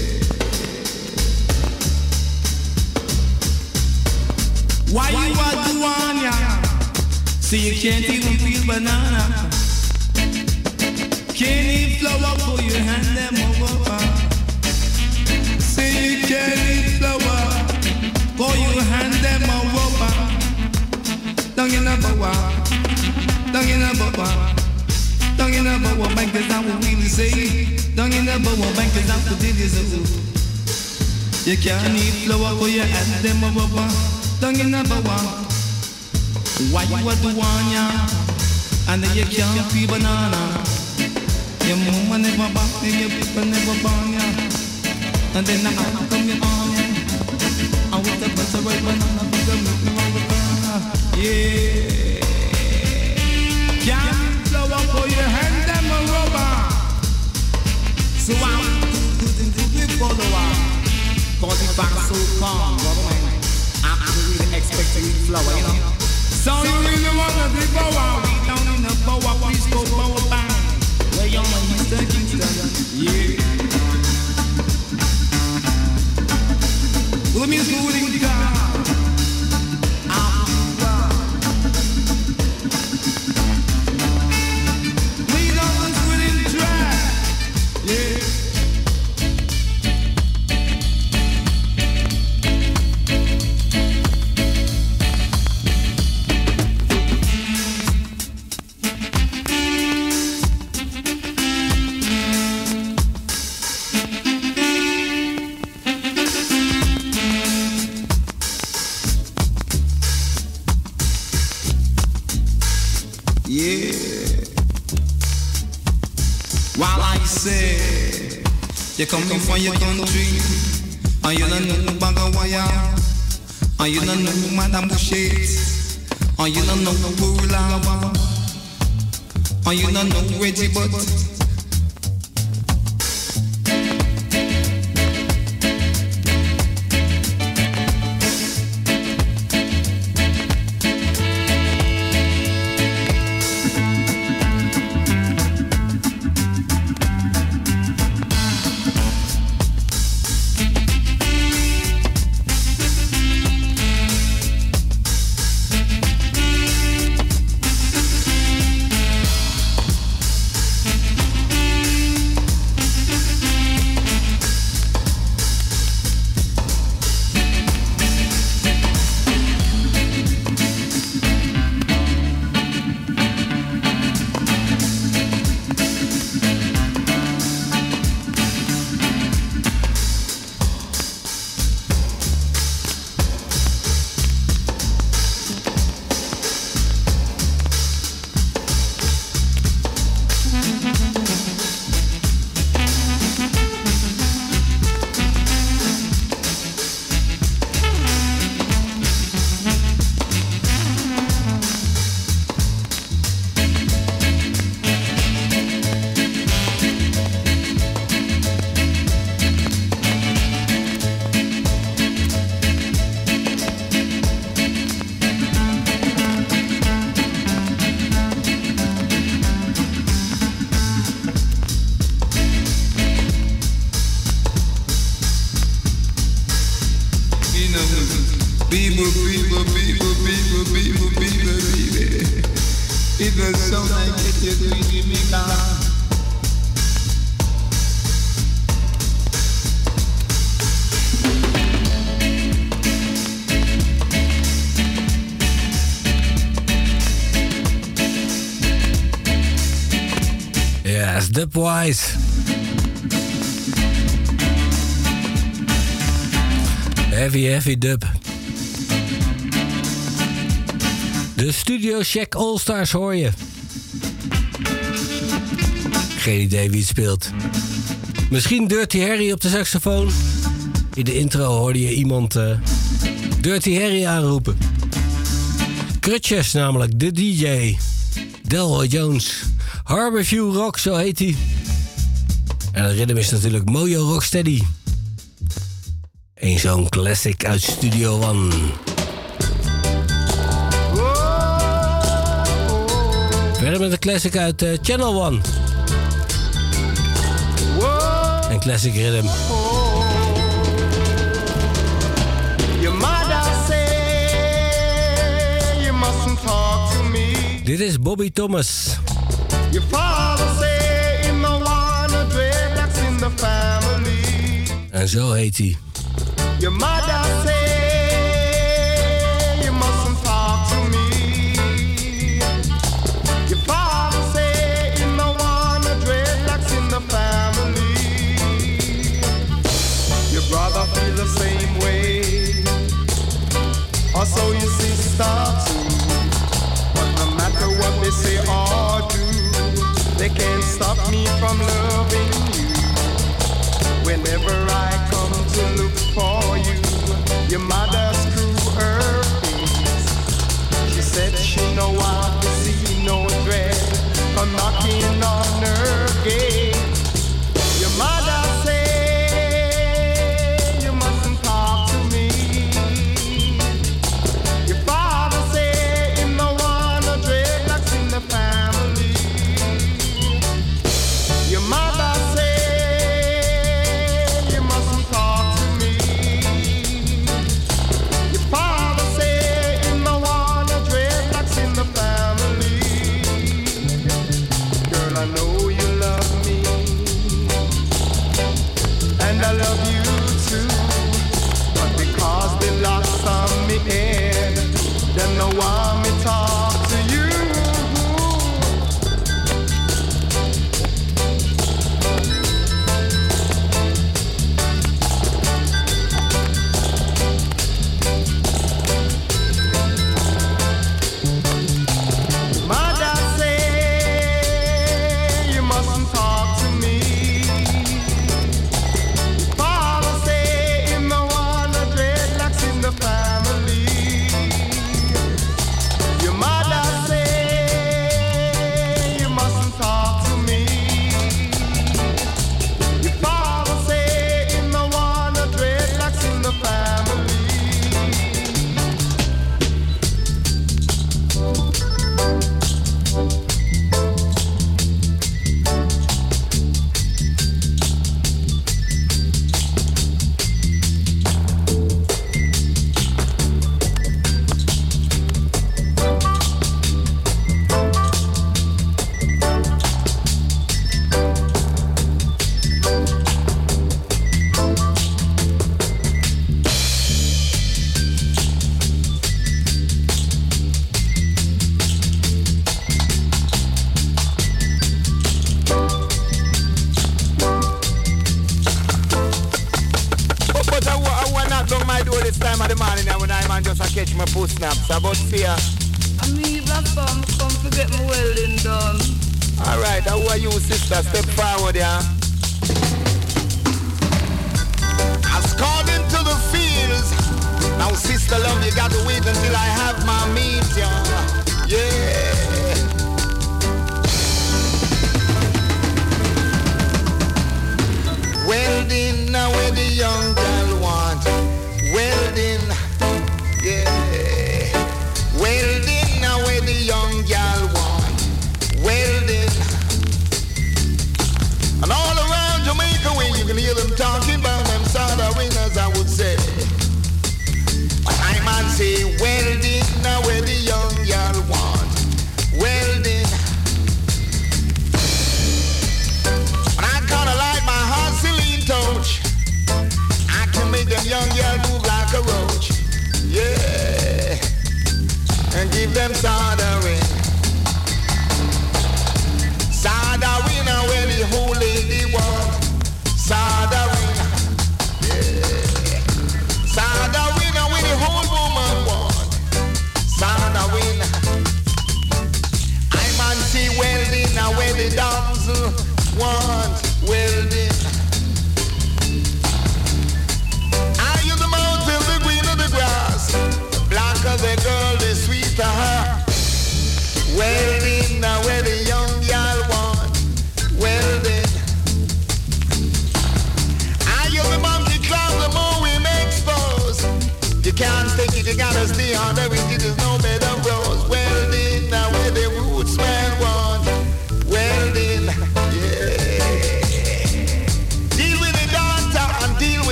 Why you are doing ya? So you can't even peel banana. Can't eat flour for your hand them over. Say you can't eat flour for your hand them over. Down in the bowa, down in the bowa, Down in the bow bank is out what we say. Down in the bow bank is out what it is. You can't eat flour for your hand them a rubber. Down in the bow. Why you a do one ya? And you can't feel banana. Your mama never back me, your people never born ya. And then I come your ya. I with the butter right banana, no one Yeah. Can't flour for you don't know Burlava, and you don't know Reggie Butt. Dubwise. Heavy, heavy dub. De Studio Shack All Stars hoor je. Geen idee wie het speelt. Misschien Dirty Harry op de saxofoon. In de intro hoorde je iemand eh, Dirty Harry aanroepen. Crutches namelijk, de DJ. Delroy Jones. Harborview Rock, zo heet hij. En het ritme is natuurlijk Mojo Rocksteady. Eén zo'n classic uit Studio One. Verder met een classic uit eh, Channel One. Een classic rhythm. En zo heet hij. Your mother say you mustn't talk to me. Your father say you want a dreadlocks in the family. Your brother feel the same way. Also your sister too. But no matter what they say they can't stop me from loving you. Whenever I come to look for you, your mother's screw her face. She said she know I see no dread from knocking on her gate.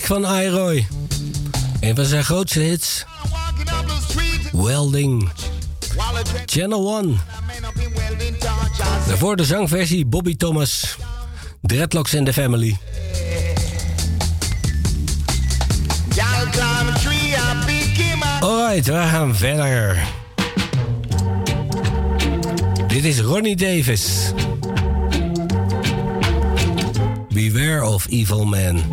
van Iroy. Een van zijn grootste hits. Welding. Channel 1. Daarvoor de zangversie Bobby Thomas. Dreadlocks in the Family. Alright, we gaan verder. Dit is Ronnie Davis. Beware of evil men.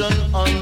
Destruction on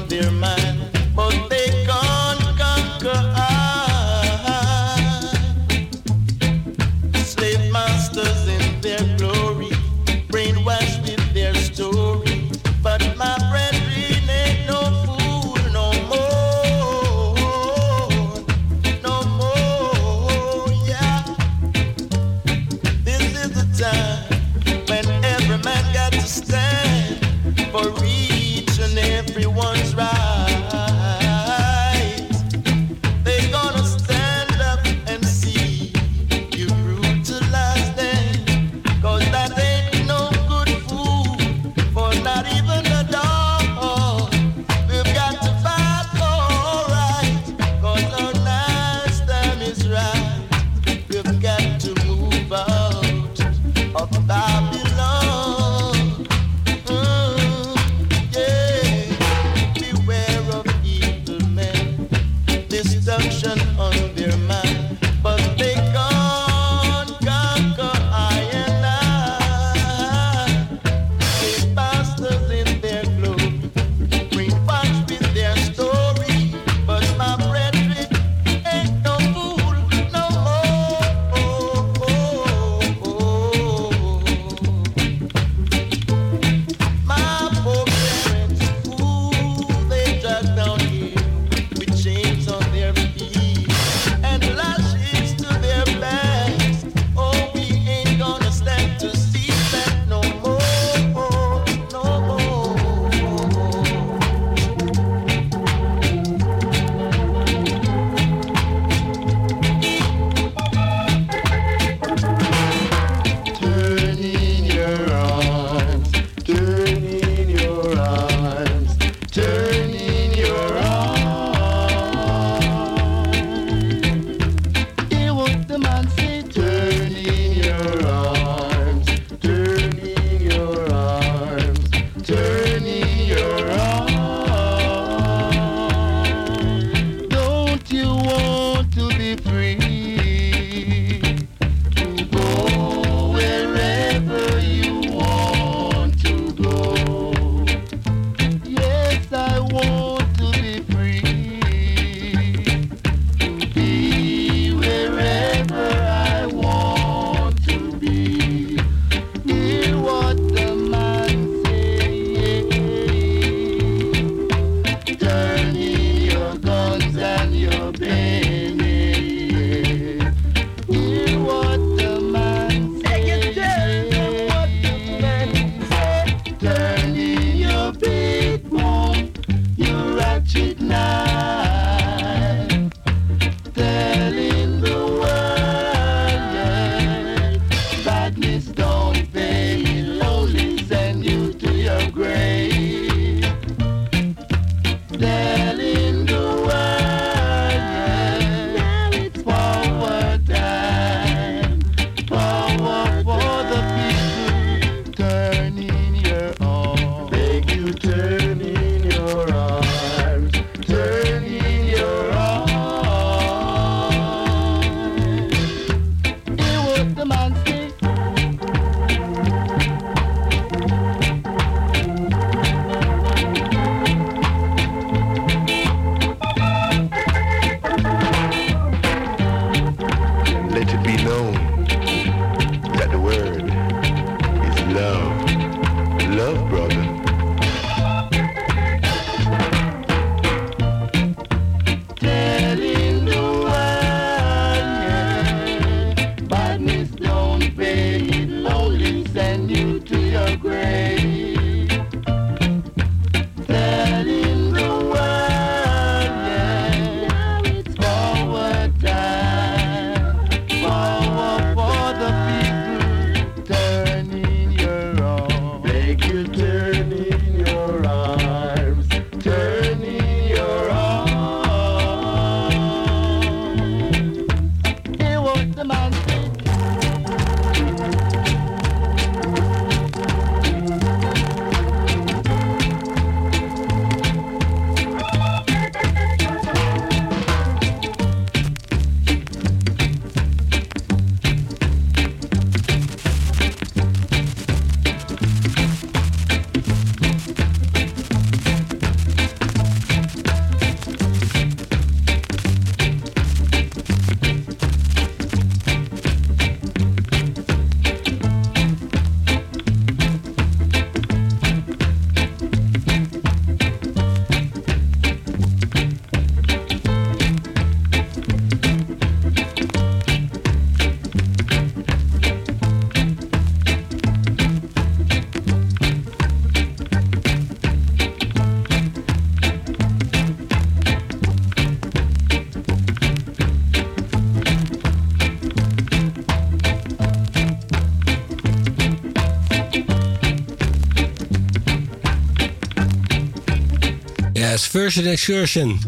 Jazz Version Excursion.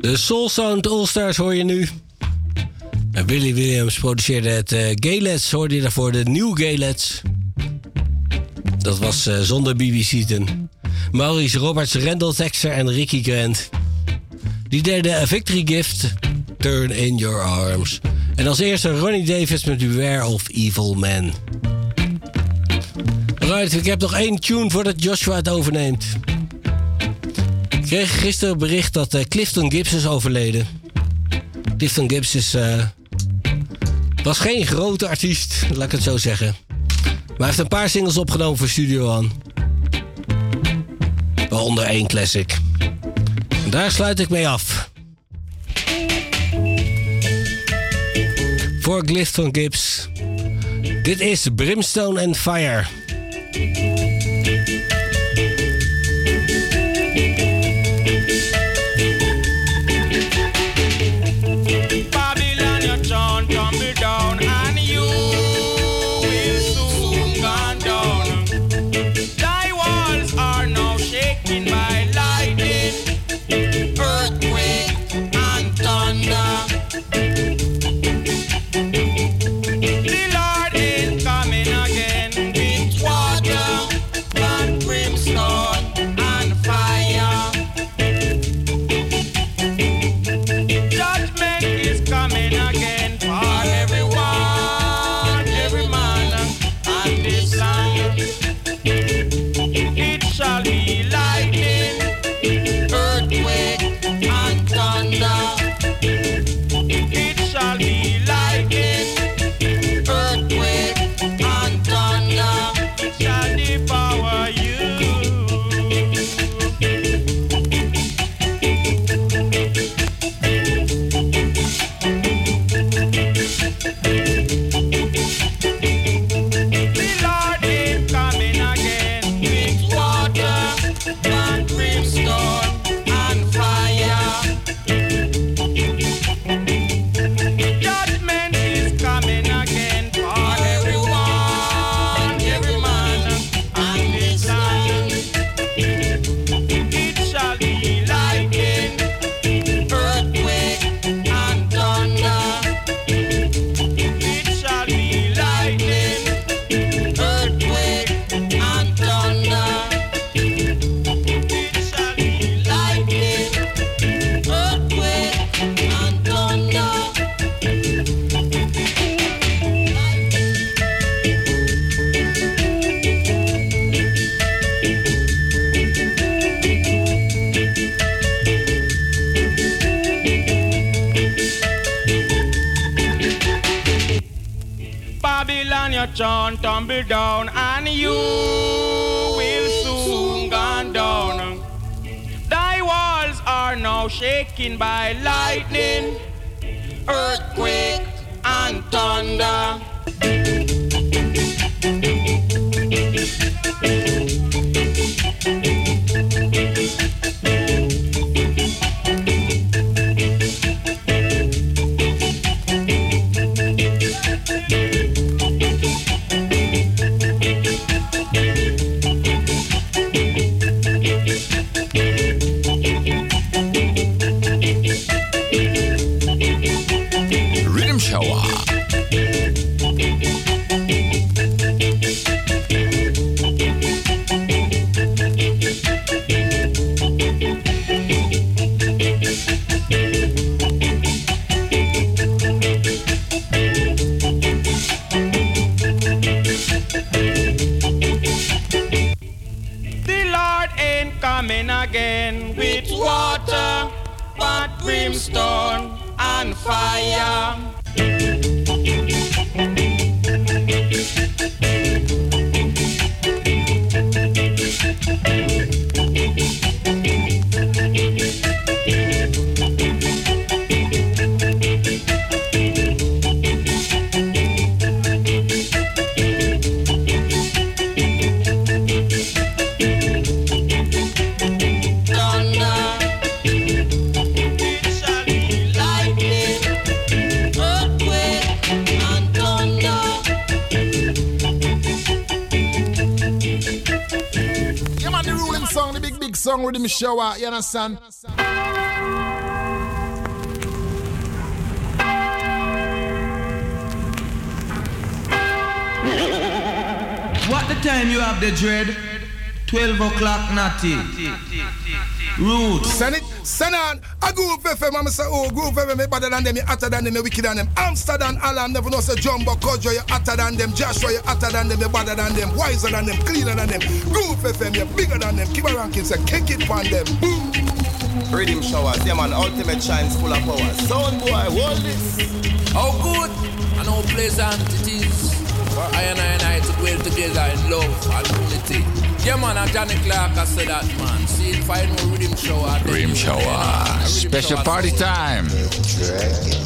De Soul Sound All-Stars hoor je nu. En Williams produceerde het uh, Gaylets, hoorde je daarvoor, de New Gaylets. Dat was uh, zonder BBC ten. Maurice Roberts, Randall Texter en Ricky Grant. Die deden A Victory Gift, Turn in Your Arms. En als eerste Ronnie Davis met Beware of Evil Man. Right, ik heb nog één tune voordat Joshua het overneemt. Kreeg gisteren bericht dat uh, Clifton Gibbs is overleden. Clifton Gibbs is, uh, was geen grote artiest, laat ik het zo zeggen. Maar hij heeft een paar singles opgenomen voor Studio One. Waaronder één classic. Daar sluit ik mee af. Voor Clifton Gibbs. Dit is Brimstone and Fire. Tumble down, and you will soon gone down. Thy walls are now shaken by lightning, earthquake, and thunder. Shower, you understand? What the time you have the dread? 12 o'clock, natty. Root. Send it, send on. A groove FM, I'm say, oh, groove FM, me better than them, me hotter than them, me wicked than them. Amsterdam, Alan, never know, say, Jumbo, Kojo, you hotter than them. Joshua, you hotter than them, you better than them, wiser than them, cleaner than them. Groove FM, you bigger than them. Keep a ranking, say, kick it on them. Boom. Riddim showers, yeah man, ultimate shines full of power. Sound boy, hold this. How good and how pleasant it is for I and I and I to dwell together in love and unity. Yeah man, and Johnny Clarke I said that man. Rhythm Shower. Special party time.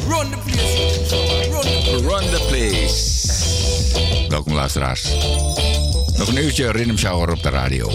Run the place. Run the place. Welkom luisteraars. Nog een uurtje Rhythm Shower op de radio.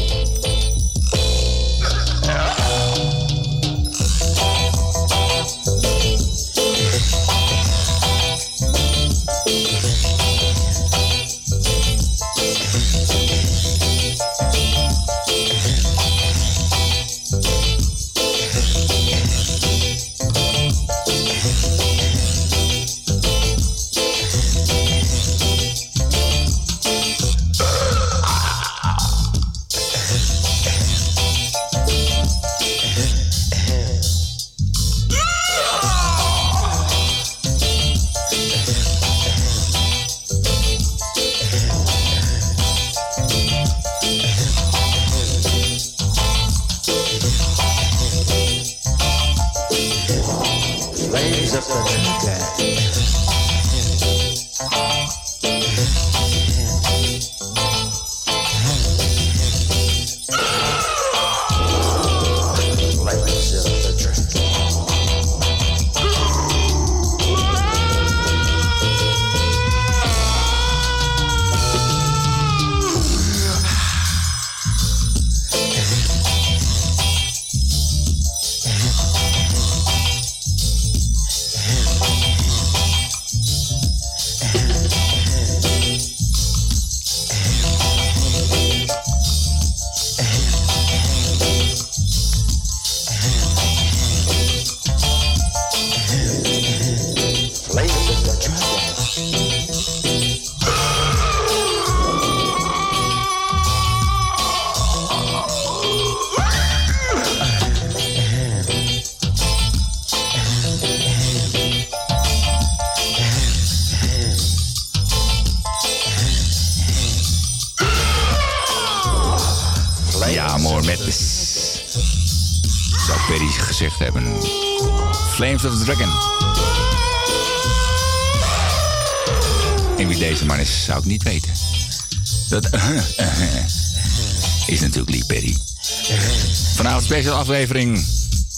Aflevering.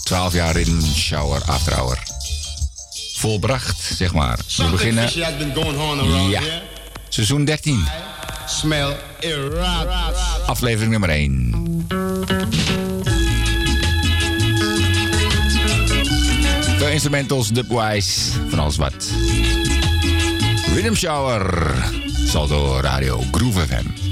12 jaar in Shower After Hour. Volbracht, zeg maar. We beginnen... Ja. Seizoen 13. Smell erat. Aflevering nummer 1. Veel instrumentals, dubwise, van alles wat. Rhythm Shower. Saldo Radio Groove FM.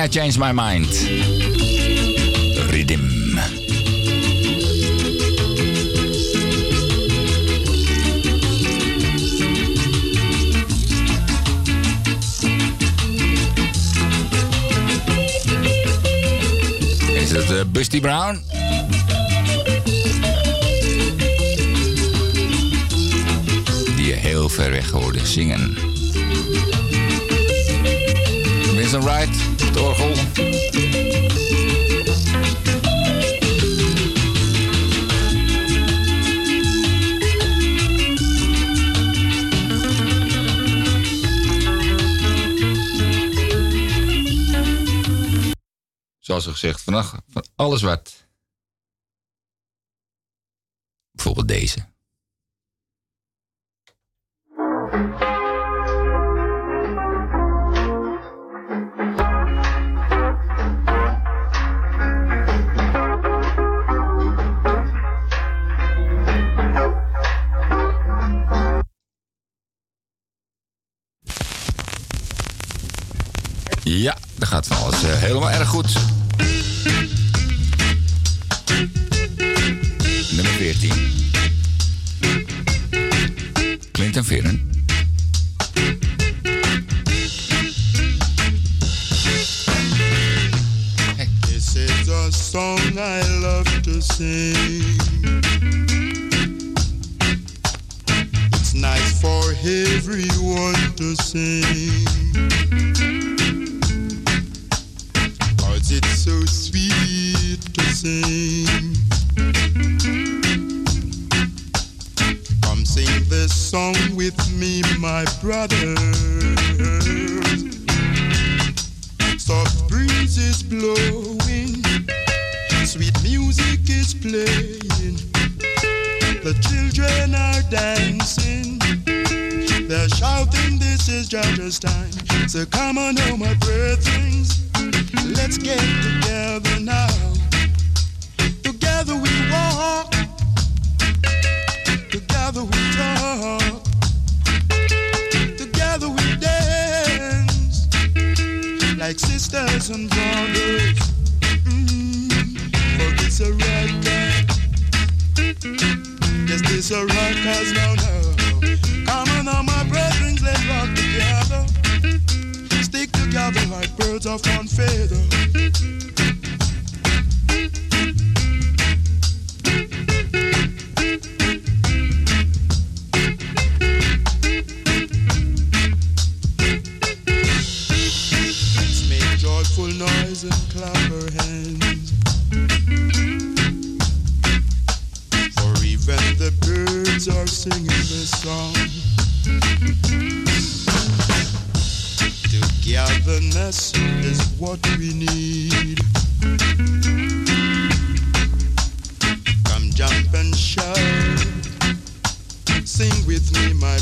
I Change My Mind. Rhythm. Is dat uh, eh, Busty Brown? Die heel ver weg hoorde zingen. tafel. Zoals gezegd, vannacht van alles wat.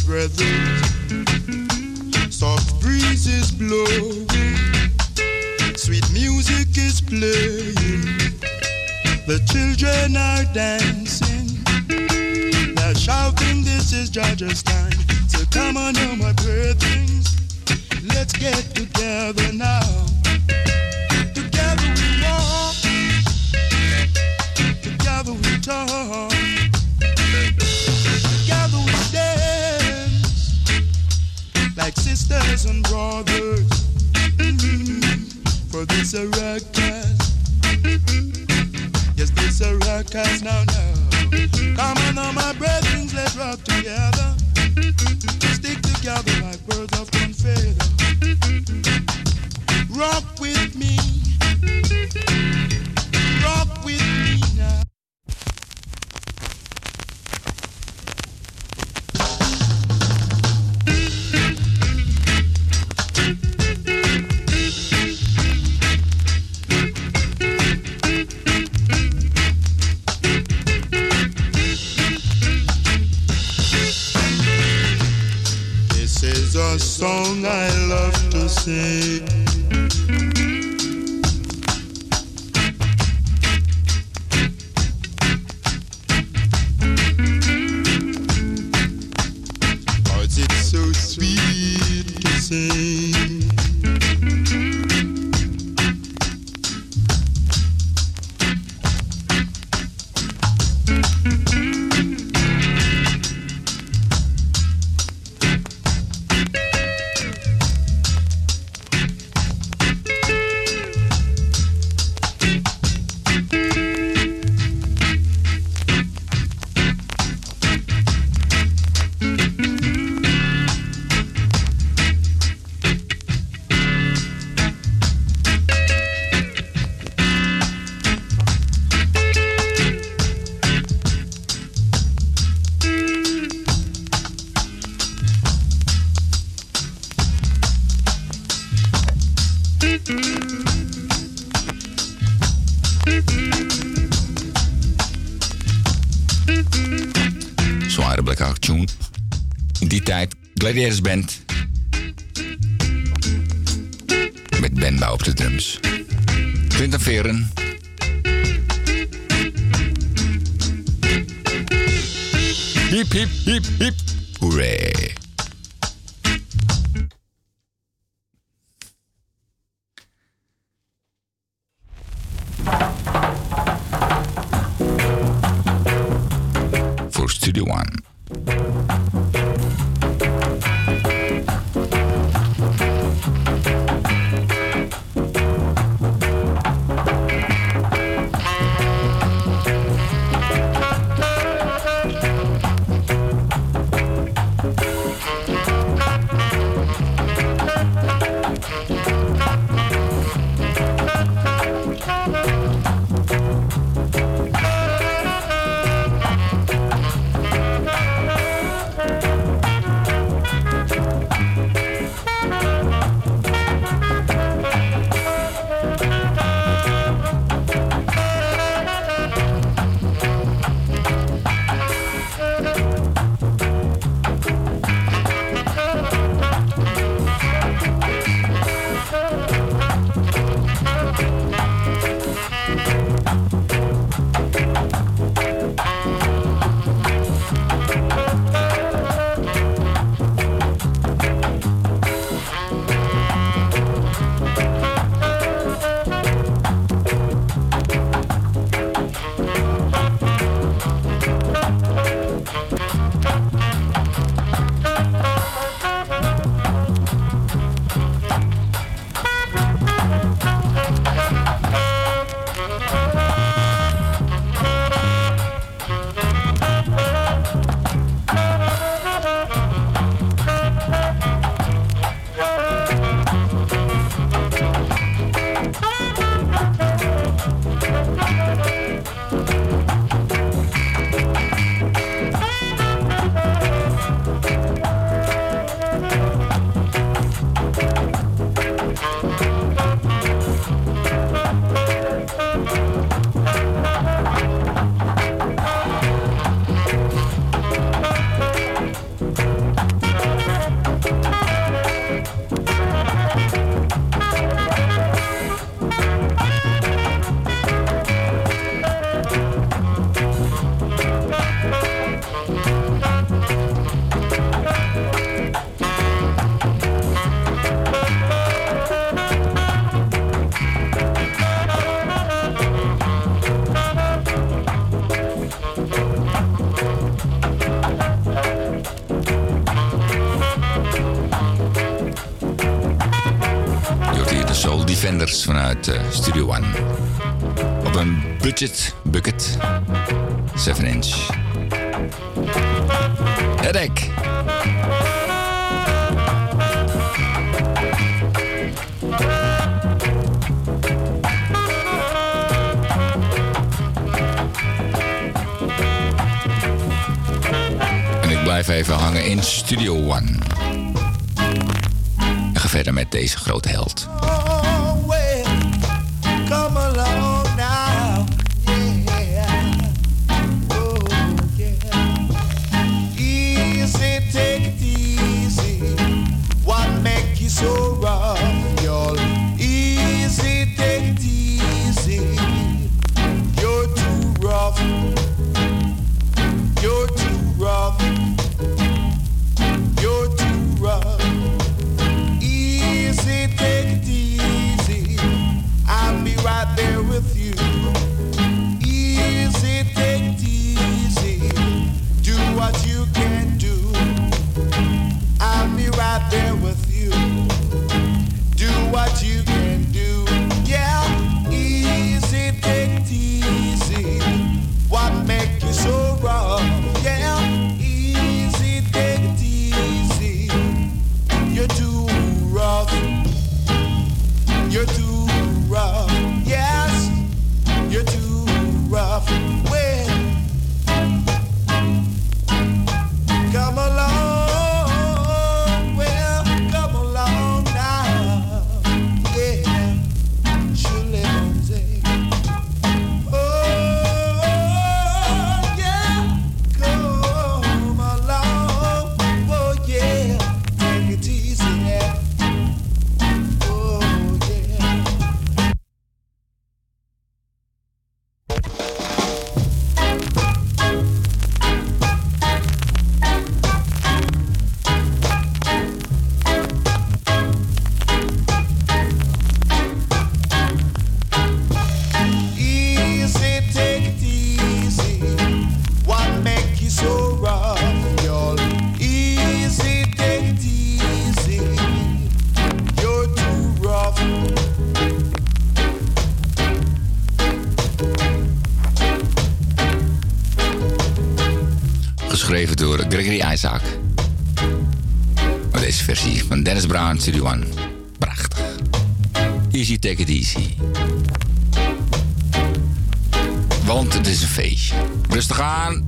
brothers. Soft breezes blow. sweet music is playing. The children are dancing, they're shouting, This is Georgia's time. So come on, oh my brethren, let's get together now. this a ruckus. Yes, this a ruckus now, now. Come on, all my brethren, let's rock together. weer eens bent. Venders vanuit eh, Studio One. Op een budget bucket. 7 inch. Headache. En ik blijf even hangen in Studio One. En ga verder met deze grote held. Isaac. Deze versie van Dennis Brown, Studio One. Prachtig. Easy, take it easy. Want het is een feestje. Rustig aan.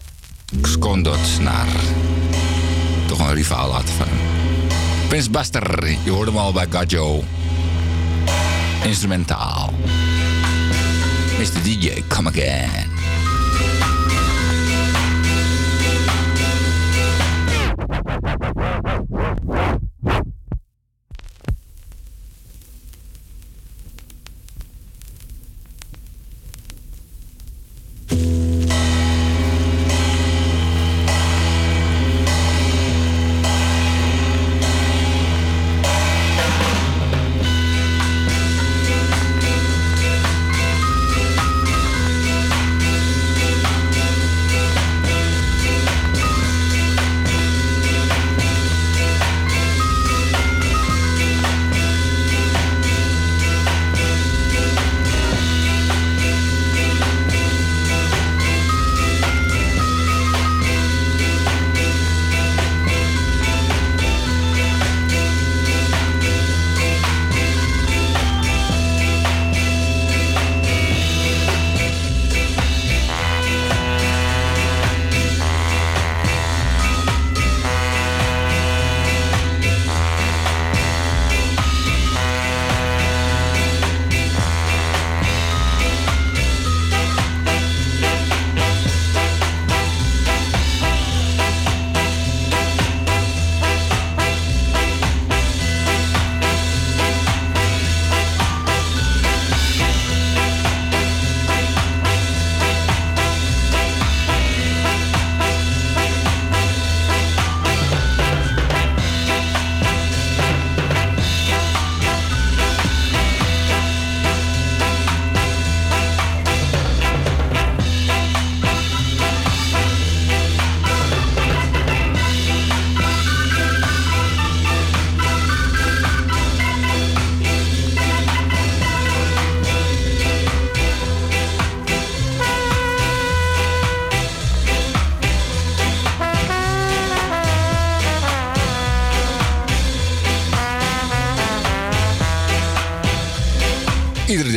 Skondot naar toch een rivaal had van Prince Prins Buster, je hoorde hem al bij Gajo. Instrumentaal. Mr. DJ, come again.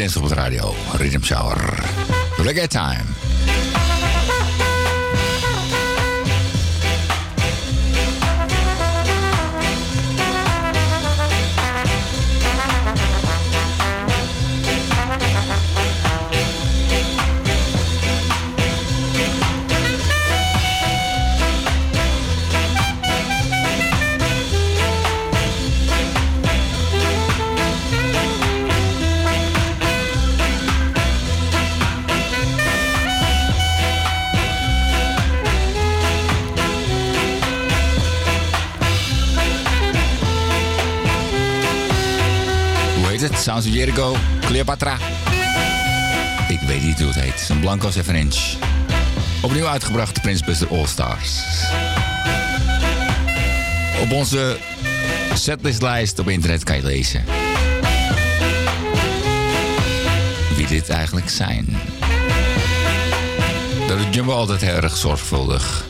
Dinsdag op de radio. Riddim Shower. Reggae Time. Sounds Jericho, Cleopatra. Ik weet niet hoe het heet. Een Blanco 7 inch. Opnieuw uitgebracht, Prince Buster All Stars. Op onze setlistlijst op internet kan je lezen. Wie dit eigenlijk zijn. Dat doet Jumbo altijd heel erg zorgvuldig.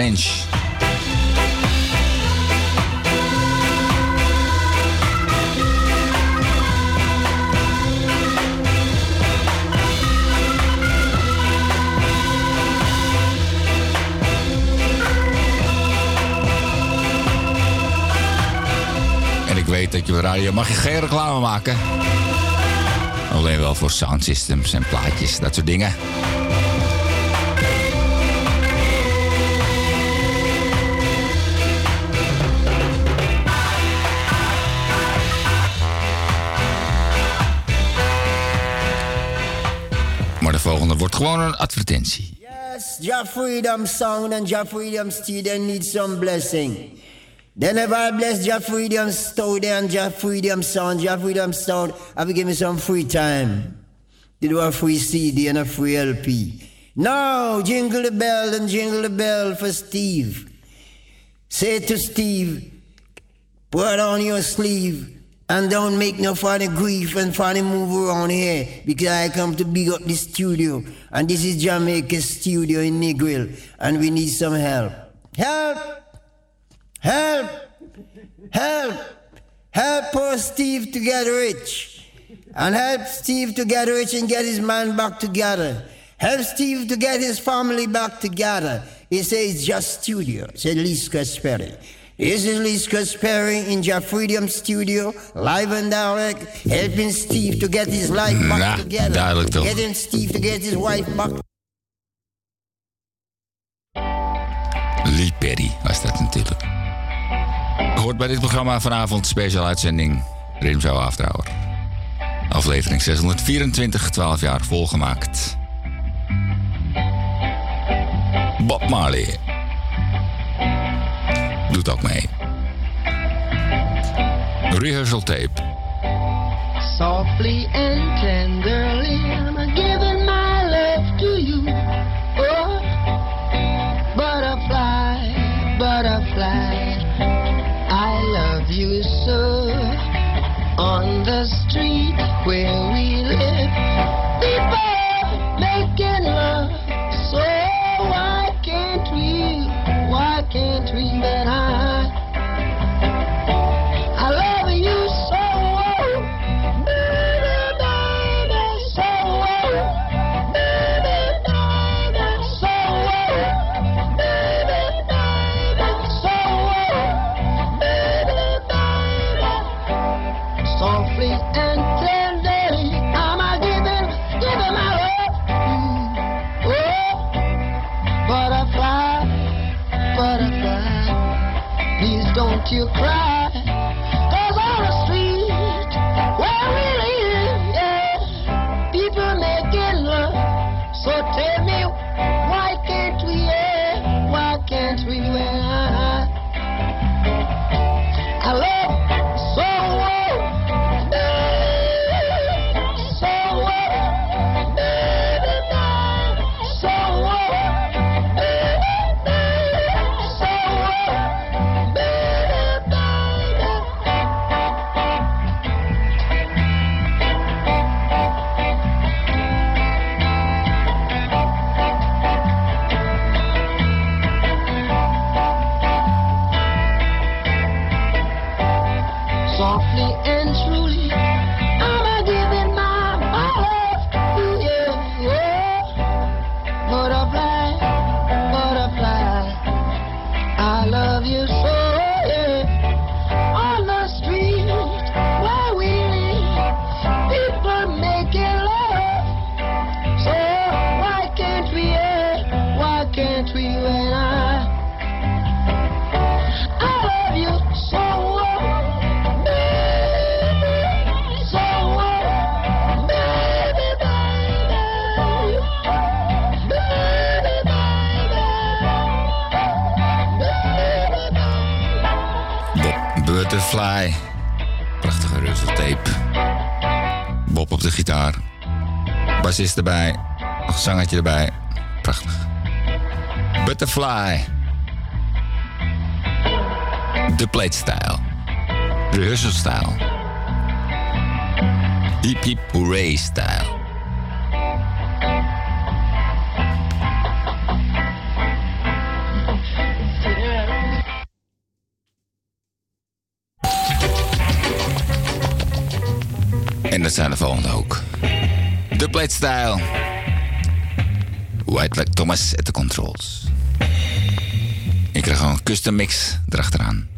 Prachtige 7 inch. En ik weet dat je radio mag je geen reclame maken. Alleen wel voor sound systems en plaatjes, dat soort dingen. Wordt gewoon een advertentie. Yes, Jah Freedom Sound and Jah Freedom Studio need some blessing. Then if I bless Jah Freedom Studio and Jah Freedom Sound, Jah Freedom Sound, have to give me some free time. To do a free CD and a free LP. Now, jingle the bell and jingle the bell for Steve. Say to Steve, put on your sleeve and don't make no funny grief and funny move around here because I come to big up the studio and this is Jamaica studio in Negril and we need some help. Help! Help! Help! Help poor Steve to get rich. And help Steve to get rich and get his man back together. Help Steve to get his family back together. He says just studio, said Lee Perry. This is Lee Sperry in your Freedom Studio, live and direct, helping Steve to get his life back Ja, together. duidelijk toch. Getting Steve to get his wife back Lee Perry was dat natuurlijk. Hoort bij dit programma vanavond special uitzending Rhythm Show After Hour. Aflevering 624, 12 jaar volgemaakt. Bob Marley. Doet ook mee. Rehearsal tape. Softly and tenderly, I'm giving my love to you. Oh, butterfly, butterfly, I love you so. On the street where gitaar. Bassist erbij. Nog een zangetje erbij. Prachtig. Butterfly. De plate style, Rehearsal-stijl. Hip hip hooray-stijl. En dat zijn de volgende plate style. White like Thomas at the controls. Ik krijg gewoon een custom mix erachteraan.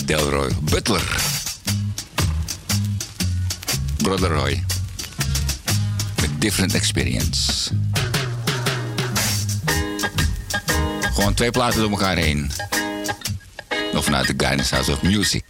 Delroy Butler. Brother Roy. With different experience. Gewoon twee platen door elkaar heen. Nog vanuit de Guidance House of Music.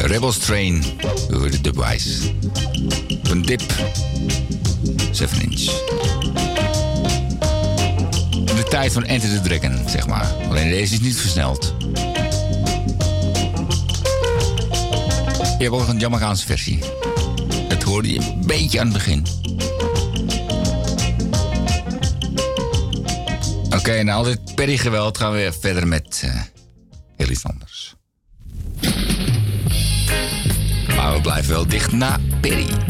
Eh, Rebels Train door de Device. Een dip. 7 inch. De tijd van Enter the Dragon, zeg maar. Alleen deze is niet versneld. Je hebt een Jamaicaanse versie. Het hoorde je een beetje aan het begin. Oké, na al dit perigeweld gaan we weer verder met uh. Blijf wel dicht na Perry.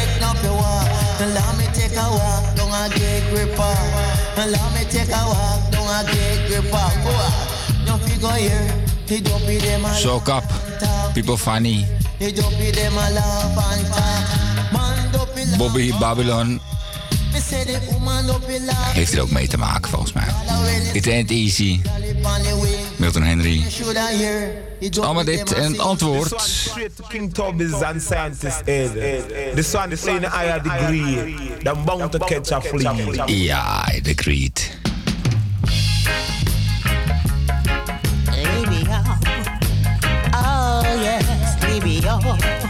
Allow me take a walk down a gate gripper. Allow me take a walk don't I gate gripper. Go on. Don't figure here. He don't be them alone. Soak up. People funny. He don't be them alone. Bobby Babylon. Heeft er ook mee te maken, volgens mij. It ain't easy. Milton Henry. Allemaal dit en antwoord. King Tobbies and scientists aid. The sun is saying I degree. Dan bound to catch a flea. Ja, I agreed. Anyhow. Oh yes, leave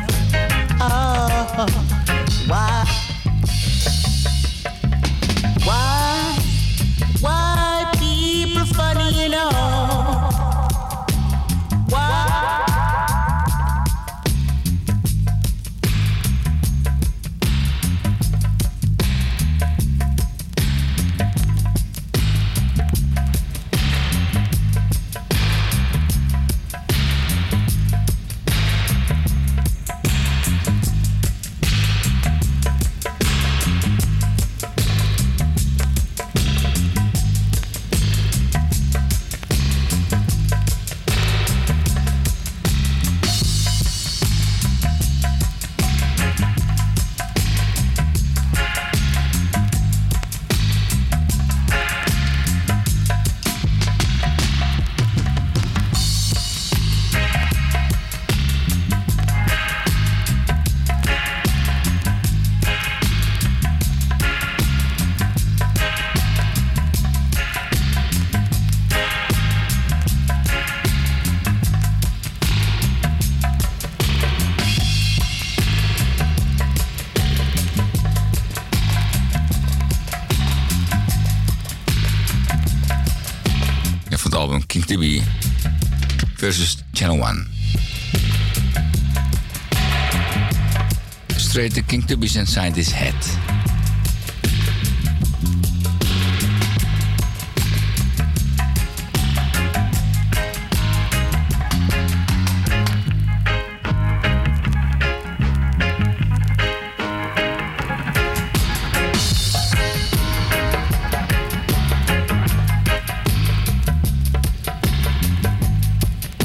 everything to be inside his head.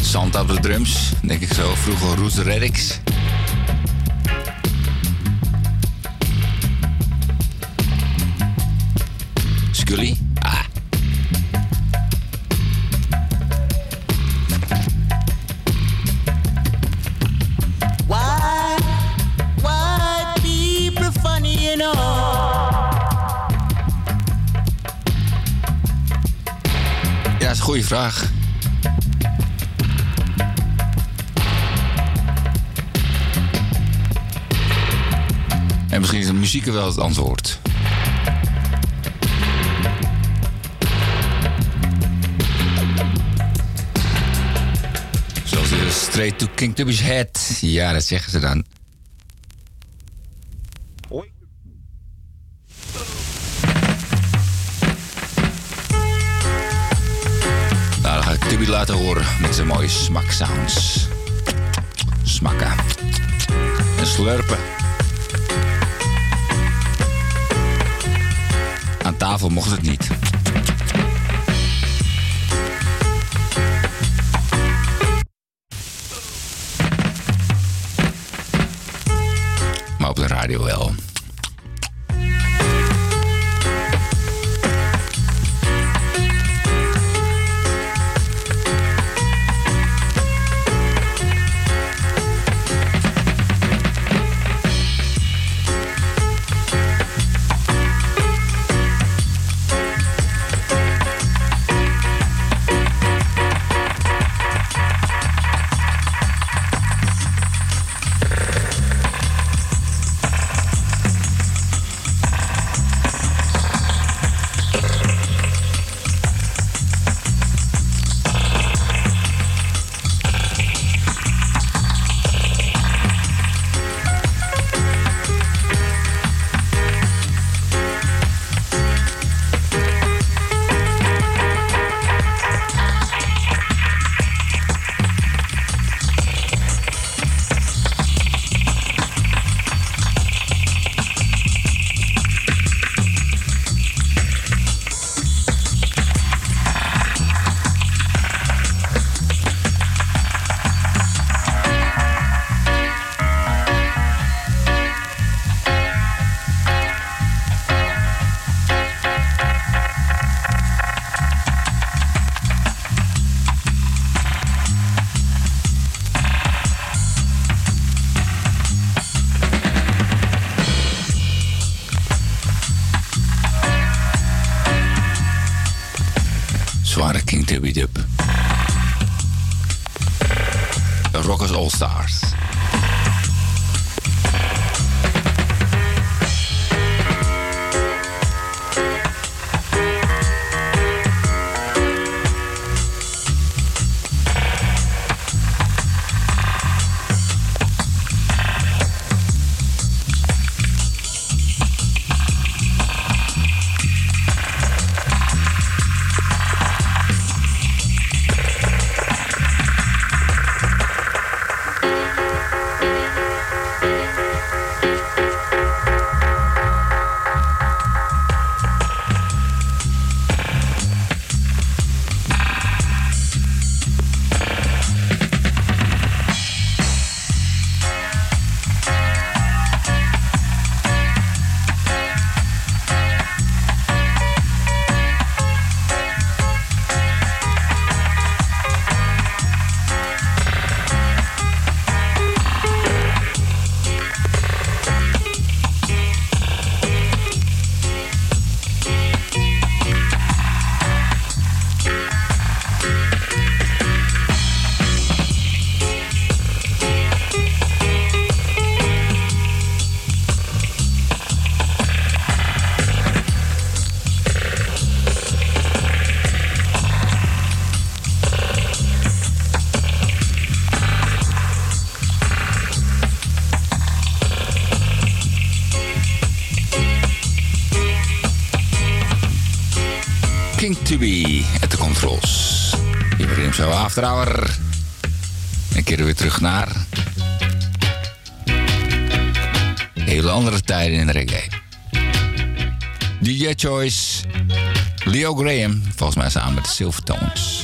Zand op de drums, denk ik zo. Vroeger Roes Reddicks. Vraag. En misschien is de muziek wel het antwoord. Zoals de Straight to King Tubby's Head. Ja, dat zeggen ze dan. After hour. En keren weer terug naar... Hele andere tijden in reggae. DJ Choice, Leo Graham, volgens mij samen met de Silvertones.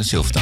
zilvertaal.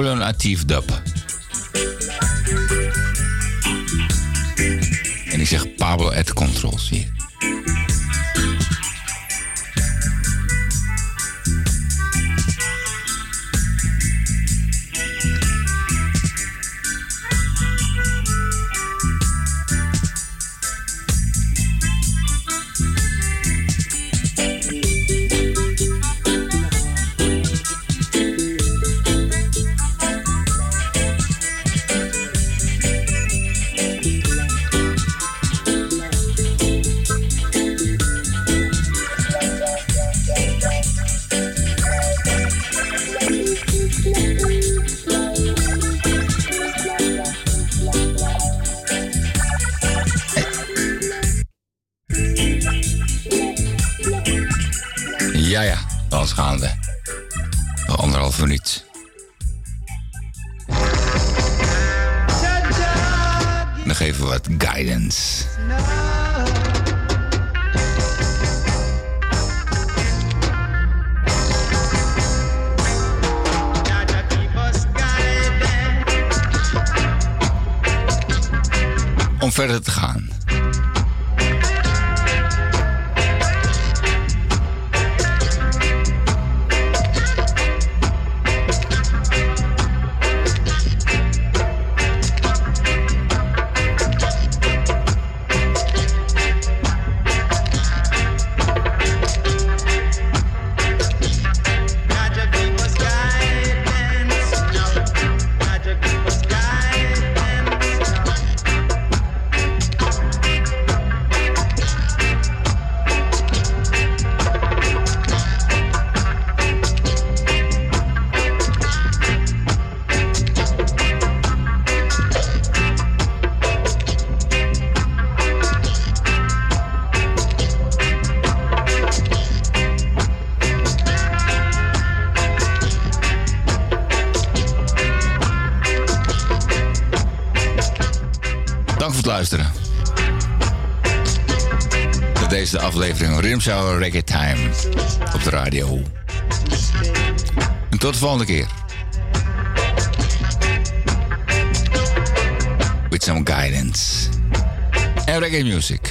Babylon à Tivdop. Rimshower Reggae Time op de radio. En tot de volgende keer. With some guidance. En reggae music.